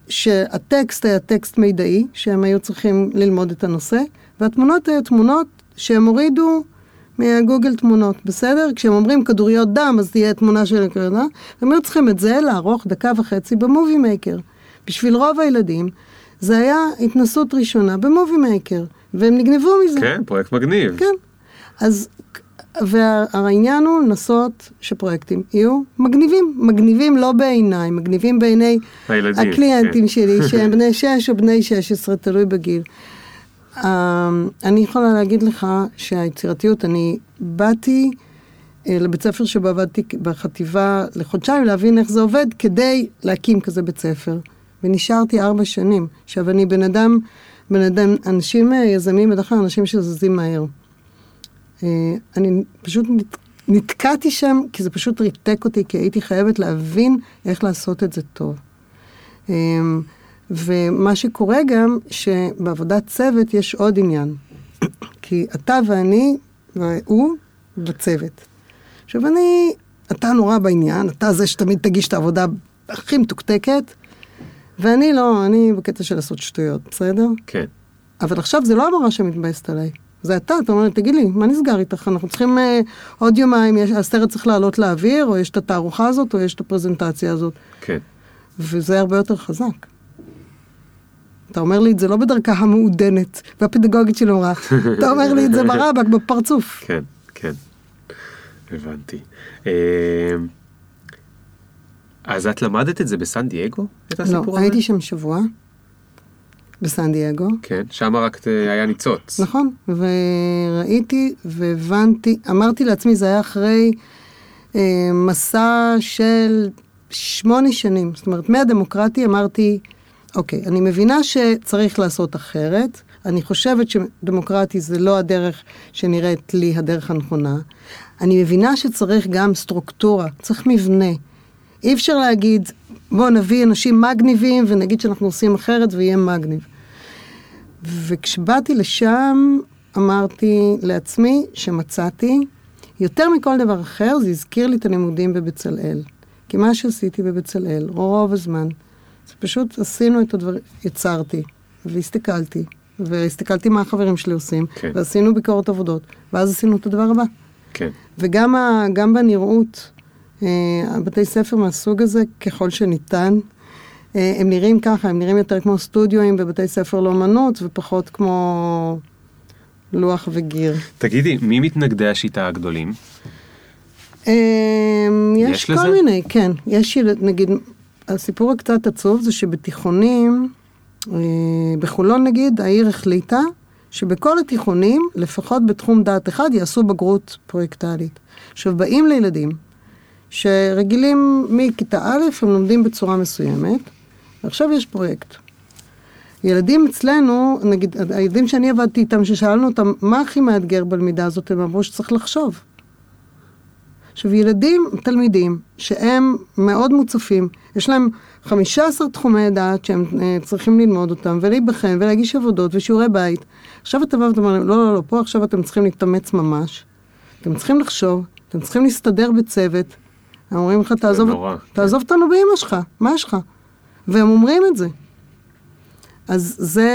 שהטקסט היה טקסט מידעי, שהם היו צריכים ללמוד את הנושא, והתמונות היו תמונות שהם הורידו מהגוגל תמונות, בסדר? כשהם אומרים כדוריות דם, אז תהיה תמונה של כדוריות דם. הם היו צריכים את זה לערוך דקה וחצי ב Movie Maker. בשביל רוב הילדים, זה היה התנסות ראשונה ב Movie Maker, והם נגנבו מזה. כן, פרויקט מגניב. כן. אז, והעניין הוא לנסות שפרויקטים יהיו מגניבים. מגניבים לא בעיניי, מגניבים בעיני הילדים, הקליינטים כן. שלי, שהם בני 6 או בני 16, תלוי בגיל. Um, אני יכולה להגיד לך שהיצירתיות, אני באתי uh, לבית ספר שבו עבדתי בחטיבה לחודשיים להבין איך זה עובד כדי להקים כזה בית ספר. ונשארתי ארבע שנים. עכשיו, אני בן אדם, בן אדם, אנשים אה, יזמים, בדרך כלל אנשים שזזים מהר. אה, אני פשוט נת, נתקעתי שם, כי זה פשוט ריתק אותי, כי הייתי חייבת להבין איך לעשות את זה טוב. אה, ומה שקורה גם, שבעבודת צוות יש עוד עניין. כי אתה ואני, והוא, בצוות. עכשיו אני, אתה נורא בעניין, אתה זה שתמיד תגיש את העבודה הכי מתוקתקת, ואני לא, אני בקטע של לעשות שטויות, בסדר? כן. אבל עכשיו זה לא המורה שמתבאסת עליי. זה אתה, אתה אומר, תגיד לי, מה נסגר איתך? אנחנו צריכים אה, עוד יומיים, יש, הסרט צריך לעלות לאוויר, או יש את התערוכה הזאת, או יש את הפרזנטציה הזאת. כן. וזה הרבה יותר חזק. אתה אומר לי את זה לא בדרכה המעודנת והפדגוגית של הוראה, אתה אומר לי את זה ברבק, בפרצוף. כן, כן. הבנתי. אה, אז את למדת את זה בסן דייגו? את הסיפור לא, הזה? הייתי שם שבוע, בסן דייגו. כן, שם רק אה, היה ניצוץ. נכון, וראיתי והבנתי, אמרתי לעצמי, זה היה אחרי אה, מסע של שמונה שנים, זאת אומרת, מהדמוקרטי אמרתי, אוקיי, אני מבינה שצריך לעשות אחרת, אני חושבת שדמוקרטי זה לא הדרך שנראית לי הדרך הנכונה, אני מבינה שצריך גם סטרוקטורה, צריך מבנה. אי אפשר להגיד, בואו נביא אנשים מגניבים ונגיד שאנחנו עושים אחרת ויהיה מגניב. וכשבאתי לשם, אמרתי לעצמי שמצאתי, יותר מכל דבר אחר, זה הזכיר לי את הלימודים בבצלאל. כי מה שעשיתי בבצלאל, רוב הזמן, פשוט עשינו את הדברים, יצרתי, והסתכלתי, והסתכלתי מה החברים שלי עושים, כן. ועשינו ביקורת עבודות, ואז עשינו את הדבר הבא. כן. וגם ה, גם בנראות, אה, הבתי ספר מהסוג הזה, ככל שניתן, אה, הם נראים ככה, הם נראים יותר כמו סטודיואים בבתי ספר לאומנות, ופחות כמו לוח וגיר. תגידי, מי מתנגדי השיטה הגדולים? אה, יש, יש כל לזה? מיני, כן. יש, ילד- נגיד, הסיפור הקצת עצוב זה שבתיכונים, אה, בחולון נגיד, העיר החליטה שבכל התיכונים, לפחות בתחום דעת אחד, יעשו בגרות פרויקטלית. עכשיו, באים לילדים שרגילים מכיתה א', הם לומדים בצורה מסוימת, ועכשיו יש פרויקט. ילדים אצלנו, נגיד, הילדים שאני עבדתי איתם, ששאלנו אותם, מה הכי מאתגר בלמידה הזאת, הם אמרו שצריך לחשוב. עכשיו, ילדים, תלמידים, שהם מאוד מוצפים, יש להם 15 תחומי דעת שהם אה, צריכים ללמוד אותם, ולהיבחן, ולהגיש עבודות, ושיעורי בית. עכשיו אתה בא ואתה אומר לא, לא, לא, פה עכשיו אתם צריכים להתאמץ ממש. אתם צריכים לחשוב, אתם צריכים להסתדר בצוות. הם אומרים לך, תעזוב, תעזוב אותנו באמא שלך, מה יש לך? והם אומרים את זה. אז זה,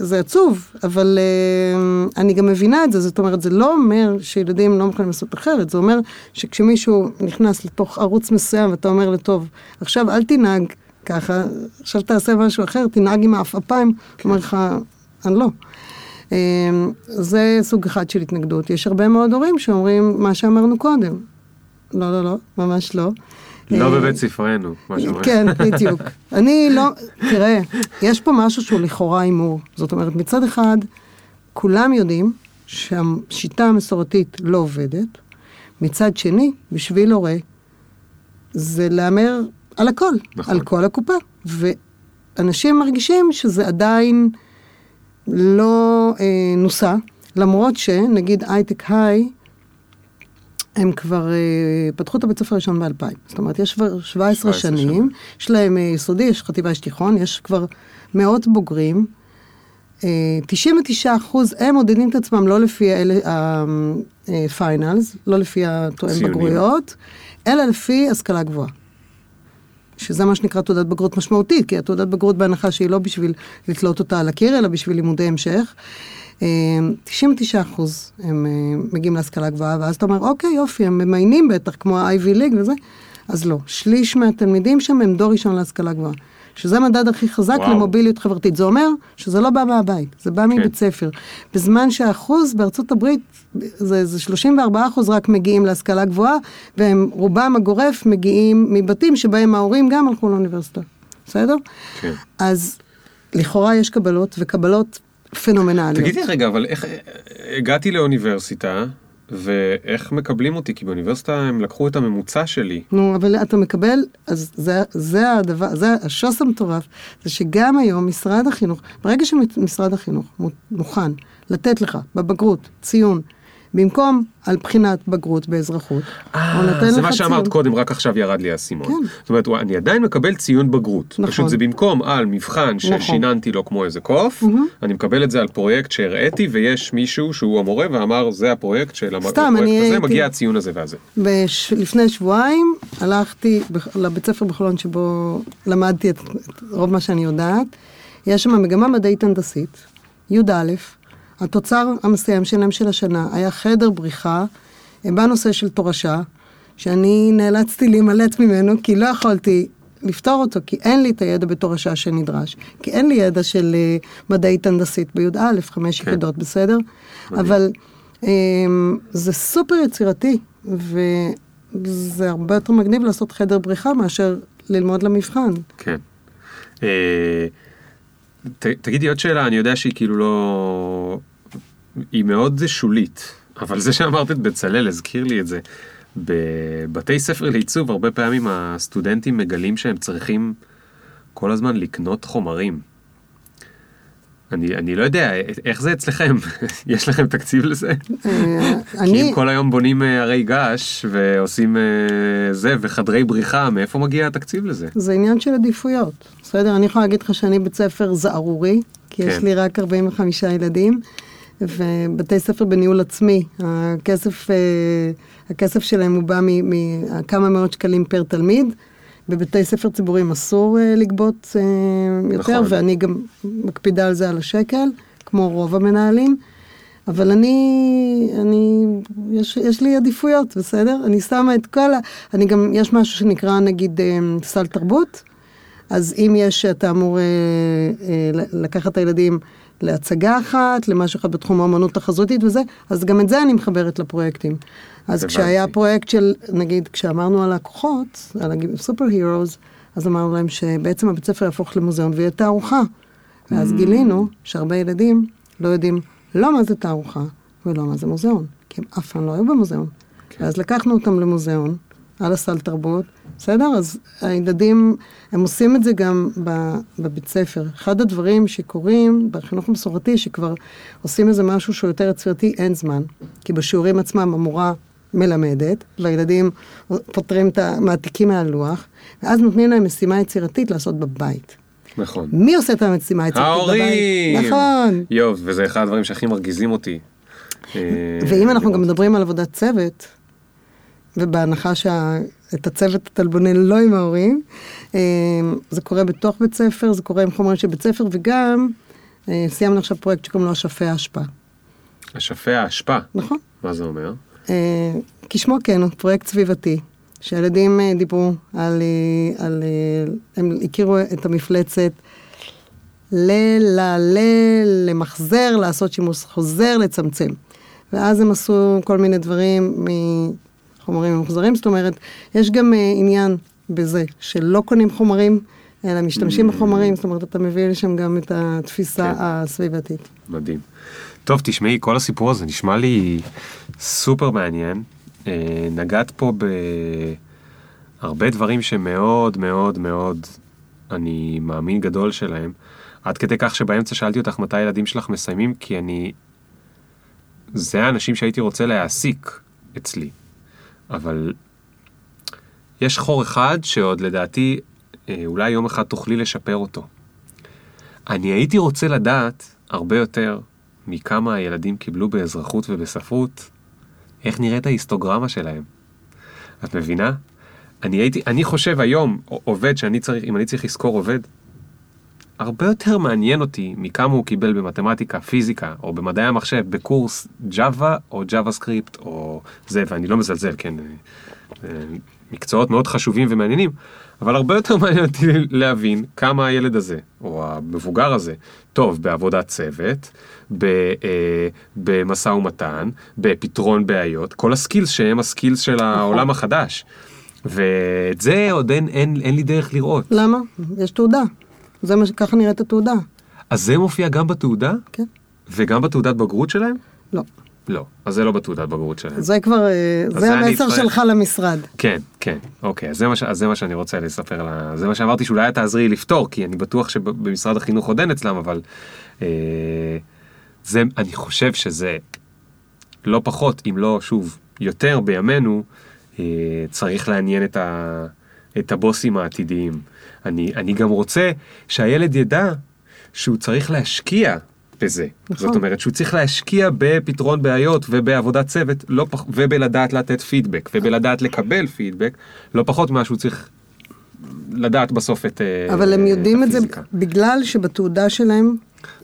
זה עצוב, אבל uh, אני גם מבינה את זה, זאת אומרת, זה לא אומר שילדים לא יכולים לעשות אחרת, זה אומר שכשמישהו נכנס לתוך ערוץ מסוים ואתה אומר לו, טוב, עכשיו אל תנהג ככה, עכשיו תעשה משהו אחר, תנהג עם העפעפיים, הוא אומר לך, אני לא. Uh, זה סוג אחד של התנגדות. יש הרבה מאוד הורים שאומרים מה שאמרנו קודם. לא, לא, לא, ממש לא. לא אה, בבית ספרנו, מה שאומר. כן, בדיוק. אני לא, תראה, יש פה משהו שהוא לכאורה הימור. זאת אומרת, מצד אחד, כולם יודעים שהשיטה המסורתית לא עובדת. מצד שני, בשביל הורה, זה להמר על הכל, נכון. על כל הקופה. ואנשים מרגישים שזה עדיין לא אה, נוסה, למרות שנגיד High Tech High, הם כבר אה, פתחו את הבית ספר הראשון ב-2000. זאת אומרת, יש כבר 17 17 שנים, יש להם אה, יסודי, יש חטיבה, יש תיכון, יש כבר מאות בוגרים. אה, 99 אחוז, הם מודדים את עצמם לא לפי ה finals, לא לפי ציונים. בגרויות, אלא לפי השכלה גבוהה. שזה מה שנקרא תעודת בגרות משמעותית, כי התעודת בגרות בהנחה שהיא לא בשביל לתלות אותה על הקיר, אלא בשביל לימודי המשך. אה, 99 אחוז הם אה, מגיעים להשכלה גבוהה, ואז אתה אומר, אוקיי, יופי, הם ממיינים בטח, כמו ה-IV ליג וזה, אז לא. שליש מהתלמידים שם הם דור ראשון להשכלה גבוהה. שזה המדד הכי חזק וואו. למוביליות חברתית. זה אומר שזה לא בא מהבית, זה בא מבית ספר. בזמן שהאחוז בארצות הברית, זה, זה 34 אחוז רק מגיעים להשכלה גבוהה, והם רובם הגורף מגיעים מבתים שבהם ההורים גם הלכו לאוניברסיטה. בסדר? כן. אז לכאורה יש קבלות, וקבלות פנומנליות. תגידי רגע, אבל איך, הגעתי לאוניברסיטה, ואיך מקבלים אותי? כי באוניברסיטה הם לקחו את הממוצע שלי. נו, אבל אתה מקבל, אז זה, זה הדבר, זה השוס המטורף, זה שגם היום משרד החינוך, ברגע שמשרד החינוך מו- מוכן לתת לך בבגרות ציון, במקום על בחינת בגרות באזרחות, הוא נותן אה, זה לך מה שאמרת ציון. קודם, רק עכשיו ירד לי האסימון. כן. זאת אומרת, אני עדיין מקבל ציון בגרות. נכון. פשוט זה במקום על מבחן נכון. ששיננתי לו כמו איזה קוף, אני מקבל את זה על פרויקט שהראיתי, ויש מישהו שהוא המורה ואמר, זה הפרויקט של הפרויקט הזה, מגיע הציון הזה והזה. לפני שבועיים הלכתי בח- לבית ספר בחולון שבו למדתי את, את רוב מה שאני יודעת. יש שם מגמה מדעית הנדסית, י"א, התוצר המסיים שלהם של השנה היה חדר בריחה אה, בנושא של תורשה, שאני נאלצתי להימלט ממנו כי לא יכולתי לפתור אותו, כי אין לי את הידע בתורשה שנדרש, כי אין לי ידע של אה, מדעית הנדסית בי"א, חמש כן. יחידות, בסדר? אבל אמ, זה סופר יצירתי, וזה הרבה יותר מגניב לעשות חדר בריחה מאשר ללמוד למבחן. כן. אה, ת, תגידי עוד שאלה, אני יודע שהיא כאילו לא... היא מאוד שולית, אבל זה שאמרת את בצלאל הזכיר לי את זה. בבתי ספר לעיצוב הרבה פעמים הסטודנטים מגלים שהם צריכים כל הזמן לקנות חומרים. אני, אני לא יודע, איך זה אצלכם? יש לכם תקציב לזה? אה, כי אני, אם כל היום בונים אה, הרי געש ועושים אה, זה וחדרי בריחה, מאיפה מגיע התקציב לזה? זה עניין של עדיפויות, בסדר? אני יכולה להגיד לך שאני בית ספר זערורי, כי יש כן. לי רק 45 ילדים, ובתי ספר בניהול עצמי, הכסף, אה, הכסף שלהם הוא בא מכמה מאות שקלים פר תלמיד. בבתי ספר ציבוריים אסור אה, לגבות אה, יותר, נכון. ואני גם מקפידה על זה על השקל, כמו רוב המנהלים. אבל אני, אני, יש, יש לי עדיפויות, בסדר? אני שמה את כל ה... אני גם, יש משהו שנקרא נגיד אה, סל תרבות, אז אם יש, אתה אמור אה, אה, לקחת את הילדים להצגה אחת, למשהו אחד בתחום האמנות החזותית וזה, אז גם את זה אני מחברת לפרויקטים. אז הבנתי. כשהיה פרויקט של, נגיד, כשאמרנו על הכוחות, על הסופר הירוס, אז אמרנו להם שבעצם הבית ספר יהפוך למוזיאון ויהיה תערוכה. ואז גילינו שהרבה ילדים לא יודעים לא מה זה תערוכה ולא מה זה מוזיאון, כי הם אף פעם לא היו במוזיאון. כן. ואז לקחנו אותם למוזיאון, על הסל תרבות, בסדר? אז הילדים, הם עושים את זה גם בבית ספר. אחד הדברים שקורים בחינוך המסורתי, שכבר עושים איזה משהו שהוא יותר יצירתי, אין זמן. כי בשיעורים עצמם המורה מלמדת, והילדים פותרים את ה... מעתיקים מהלוח, ואז נותנים להם משימה יצירתית לעשות בבית. נכון. מי עושה את המשימה היצירתית בבית? ההורים! נכון. יואו, וזה אחד הדברים שהכי מרגיזים אותי. אה, ואם אנחנו גם. מדברים על עבודת צוות, ובהנחה שאת הצוות אתה לא עם ההורים, אה, זה קורה בתוך בית ספר, זה קורה עם חומרים של בית ספר, וגם אה, סיימנו עכשיו פרויקט שקוראים לו אשפי האשפה. אשפי האשפה, נכון? מה זה אומר? אה, כשמו כן, הוא פרויקט סביבתי, שהילדים אה, דיברו על, אה, על... הם הכירו את המפלצת ל... ל... ל... למחזר, לעשות שימוש חוזר, לצמצם. ואז הם עשו כל מיני דברים מחומרים ממוחזרים, זאת אומרת, יש גם עניין בזה שלא קונים חומרים, אלא משתמשים בחומרים, זאת אומרת, אתה מביא לשם גם את התפיסה כן. הסביבתית. מדהים. טוב, תשמעי, כל הסיפור הזה נשמע לי סופר מעניין. אה, נגעת פה בהרבה דברים שמאוד מאוד מאוד, אני מאמין גדול שלהם. עד כדי כך שבאמצע שאלתי אותך מתי הילדים שלך מסיימים, כי אני... זה האנשים שהייתי רוצה להעסיק אצלי. אבל יש חור אחד שעוד לדעתי, אה, אולי יום אחד תוכלי לשפר אותו. אני הייתי רוצה לדעת הרבה יותר מכמה הילדים קיבלו באזרחות ובספרות, איך נראית ההיסטוגרמה שלהם. את מבינה? אני הייתי, אני חושב היום, עובד שאני צריך, אם אני צריך לזכור עובד, הרבה יותר מעניין אותי מכמה הוא קיבל במתמטיקה, פיזיקה, או במדעי המחשב, בקורס Java או JavaScript או זה, ואני לא מזלזל, כן, אה, אה, מקצועות מאוד חשובים ומעניינים, אבל הרבה יותר מעניין אותי להבין כמה הילד הזה, או המבוגר הזה, טוב בעבודת צוות, אה, במשא ומתן, בפתרון בעיות, כל הסקילס שהם הסקילס של העולם החדש. ואת זה עוד אין, אין, אין לי דרך לראות. למה? יש תעודה. זה מה שככה נראית התעודה. אז זה מופיע גם בתעודה? כן. וגם בתעודת בגרות שלהם? לא. לא, אז זה לא בתעודת בגרות שלהם. זה כבר, אה, זה המסר שלך למשרד. כן, כן, אוקיי, אז זה, מה, אז זה מה שאני רוצה לספר, לה, זה מה שאמרתי שאולי תעזרי לפתור, כי אני בטוח שבמשרד החינוך עוד אין אצלם, אבל אה, זה, אני חושב שזה לא פחות, אם לא, שוב, יותר בימינו, אה, צריך לעניין את, ה, את הבוסים העתידיים. אני, אני גם רוצה שהילד ידע שהוא צריך להשקיע בזה. נכון. זאת אומרת שהוא צריך להשקיע בפתרון בעיות ובעבודת צוות, לא פח, ובלדעת לתת פידבק, ובלדעת לקבל פידבק, לא פחות ממה שהוא צריך לדעת בסוף את הפיזיקה. אבל הם יודעים את, את זה בגלל שבתעודה שלהם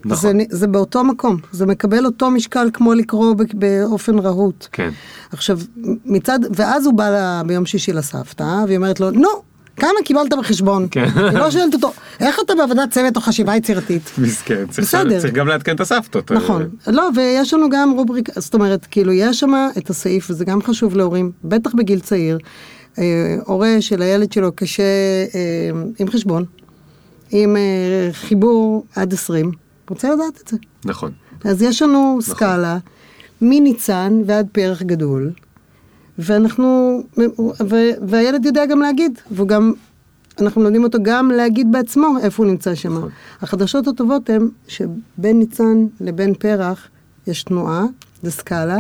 נכון. זה, זה באותו מקום, זה מקבל אותו משקל כמו לקרוא באופן רהוט. כן. עכשיו, מצד, ואז הוא בא לה, ביום שישי לסבתא, והיא אומרת לו, נו, כמה קיבלת בחשבון? כן. לא שואלת אותו, איך אתה בעבודת צוות או חשיבה יצירתית? מסכן, בסדר. צריך גם לעדכן את הסבתות. נכון. לא, ויש לנו גם רובריקה, זאת אומרת, כאילו, יש שם את הסעיף, וזה גם חשוב להורים, בטח בגיל צעיר, אה, הורה של הילד שלו קשה אה, עם חשבון, עם אה, חיבור עד 20, רוצה לדעת את זה. נכון. אז יש לנו נכון. סקאלה מניצן ועד פרח גדול. ואנחנו, ו, והילד יודע גם להגיד, והוא גם, אנחנו לומדים אותו גם להגיד בעצמו איפה הוא נמצא שם. נכון. החדשות הטובות הן שבין ניצן לבין פרח יש תנועה, זה סקאלה,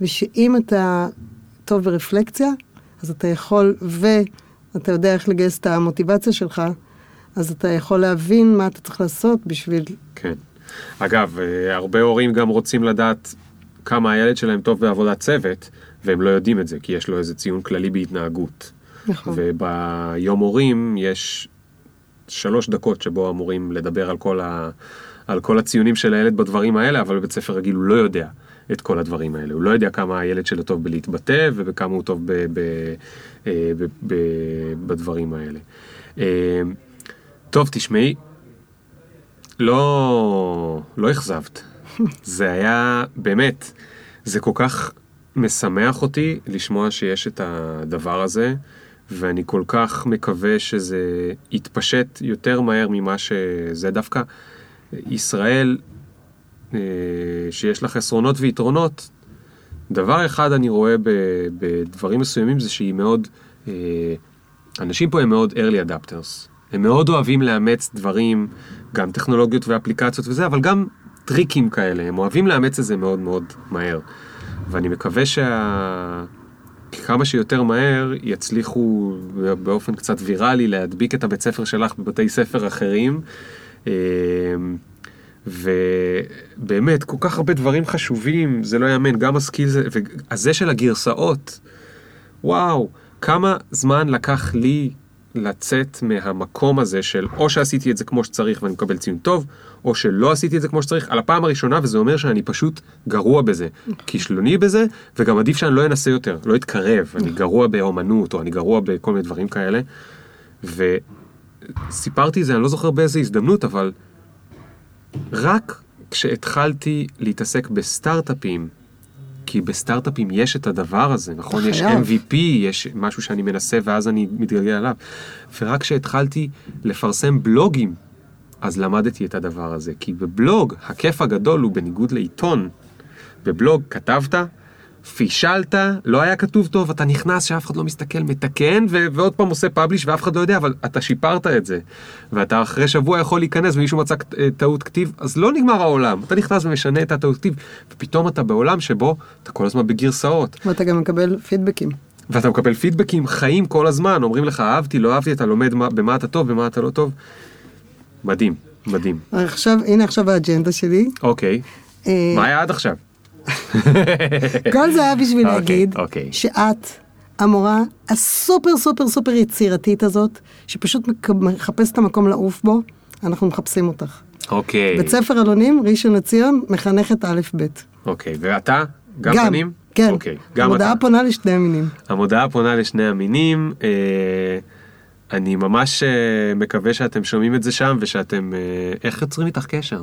ושאם אתה טוב ברפלקציה, אז אתה יכול, ואתה יודע איך לגייס את המוטיבציה שלך, אז אתה יכול להבין מה אתה צריך לעשות בשביל... כן. אגב, אה, הרבה הורים גם רוצים לדעת כמה הילד שלהם טוב בעבודת צוות, והם לא יודעים את זה, כי יש לו איזה ציון כללי בהתנהגות. נכון. וביום הורים יש שלוש דקות שבו אמורים לדבר על כל, ה, על כל הציונים של הילד בדברים האלה, אבל בבית ספר רגיל הוא לא יודע את כל הדברים האלה. הוא לא יודע כמה הילד שלו טוב בלהתבטא ובכמה הוא טוב ב, ב, ב, אה, ב, ב, בדברים האלה. אה, טוב, תשמעי, לא, לא אכזבת. זה היה, באמת, זה כל כך משמח אותי לשמוע שיש את הדבר הזה, ואני כל כך מקווה שזה יתפשט יותר מהר ממה שזה דווקא. ישראל, אה, שיש לה חסרונות ויתרונות, דבר אחד אני רואה בדברים מסוימים זה שהיא מאוד, אה, אנשים פה הם מאוד early adapters. הם מאוד אוהבים לאמץ דברים, גם טכנולוגיות ואפליקציות וזה, אבל גם טריקים כאלה, הם אוהבים לאמץ את זה מאוד מאוד מהר. ואני מקווה שה... כמה שיותר מהר יצליחו באופן קצת ויראלי להדביק את הבית ספר שלך בבתי ספר אחרים. אמ, ובאמת, כל כך הרבה דברים חשובים, זה לא יאמן, גם הסקיל, הזה של הגרסאות, וואו, כמה זמן לקח לי לצאת מהמקום הזה של או שעשיתי את זה כמו שצריך ואני מקבל ציון טוב, או שלא עשיתי את זה כמו שצריך על הפעם הראשונה, וזה אומר שאני פשוט גרוע בזה. כישלוני בזה, וגם עדיף שאני לא אנסה יותר, לא אתקרב, אני גרוע באומנות, או אני גרוע בכל מיני דברים כאלה. וסיפרתי את זה, אני לא זוכר באיזה הזדמנות, אבל רק כשהתחלתי להתעסק בסטארט-אפים, כי בסטארט-אפים יש את הדבר הזה, נכון? יש MVP, יש משהו שאני מנסה ואז אני מתגלגל עליו. ורק כשהתחלתי לפרסם בלוגים, אז למדתי את הדבר הזה. כי בבלוג, הכיף הגדול הוא בניגוד לעיתון. בבלוג כתבת, פישלת, לא היה כתוב טוב, אתה נכנס שאף אחד לא מסתכל, מתקן, ו- ועוד פעם עושה פאבליש ואף אחד לא יודע, אבל אתה שיפרת את זה. ואתה אחרי שבוע יכול להיכנס ומישהו מצא אה, טעות כתיב, אז לא נגמר העולם. אתה נכנס ומשנה את הטעות כתיב, ופתאום אתה בעולם שבו אתה כל הזמן בגרסאות. ואתה גם מקבל פידבקים. ואתה מקבל פידבקים חיים כל הזמן, אומרים לך אהבתי, לא אהבתי, אתה לומד מה, במה אתה טוב, במה אתה לא טוב. מדהים, מדהים. עכשיו, הנה עכשיו האג'נדה שלי. אוקיי. אה, מה היה עד עכשיו? כל זה היה בשביל okay, אוקיי, להגיד okay. אוקיי. שאת המורה הסופר סופר סופר יצירתית הזאת, שפשוט מחפשת את המקום לעוף בו, אנחנו מחפשים אותך. אוקיי. בית ספר אלונים, ראשון לציון, מחנכת א' ב'. אוקיי, ואתה? גם בנים? כן. אוקיי, גם המודעה אתה. פונה לשני המינים. המודעה פונה לשני המינים. אה, אני ממש אה, מקווה שאתם שומעים את זה שם ושאתם... אה, איך יוצרים איתך קשר?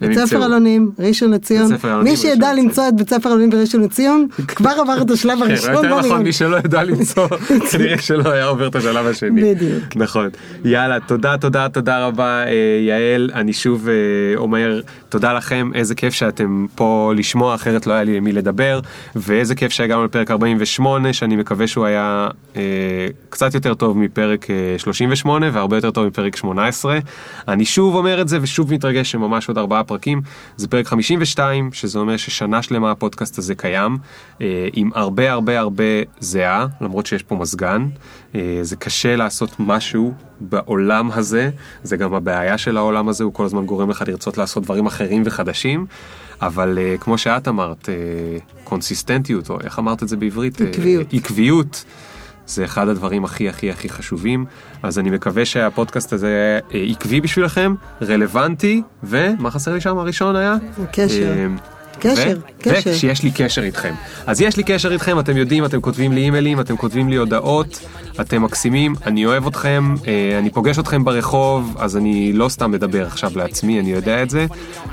בית ספר. אלונים, ראשון לציון. מי שידע. למצוא את בית ספר אלונים בראשון לציון, כבר עבר את השלב כן, הראשון יותר נכון. מי שלא ידע למצוא, כנראה שלא היה עובר את השלב השני. בדיוק. נכון. יאללה, תודה, תודה, תודה רבה, אה, יעל. אני שוב אה, אומר תודה לכם, איזה כיף שאתם פה לשמוע, אחרת לא היה לי למי לדבר, ואיזה כיף שהגענו לפרק 48, שאני מקווה שהוא היה אה, קצת יותר טוב מפרק אה, 38, והרבה יותר טוב מפרק 18. אני שוב אומר את זה, ושוב מתרגש שממש עוד ארבעה פרקים. זה פרק 52, שזה אומר ששנה שלמה הפודקאסט הזה קיים, אה, עם הרבה הרבה הרבה זיעה, למרות שיש פה מזגן. אה, זה קשה לעשות משהו בעולם הזה, זה גם הבעיה של העולם הזה, הוא כל הזמן גורם לך לרצות לעשות דברים אחרים וחדשים, אבל אה, כמו שאת אמרת, אה, קונסיסטנטיות, או איך אמרת את זה בעברית? עקביות. עקביות. זה אחד הדברים הכי הכי הכי חשובים, אז אני מקווה שהפודקאסט הזה אה, עקבי בשבילכם, רלוונטי, ומה חסר לי שם הראשון היה? קשר. אה, קשר, ו- קשר. ושיש לי קשר איתכם. אז יש לי קשר איתכם, אתם יודעים, אתם כותבים לי אימיילים, אתם כותבים לי הודעות, אתם מקסימים, אני אוהב אתכם, אה, אני פוגש אתכם ברחוב, אז אני לא סתם מדבר עכשיו לעצמי, אני יודע את זה.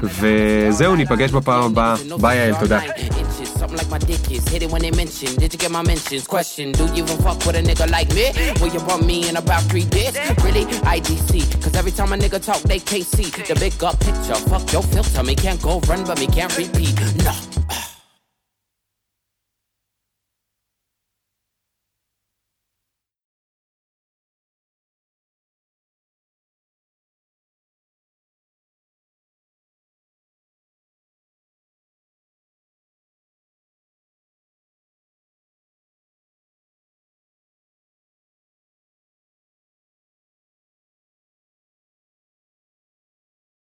וזהו, ניפגש בפעם הבאה. ביי יעל, תודה. Something like my dick is hit it when they mention. Did you get my mentions? Question: Do you even fuck with a nigga like me? Will you bump me in about three days? Really? IDC. Cause every time a nigga talk, they KC. The big up picture. Fuck your filter. Me can't go run, but me can't repeat. No.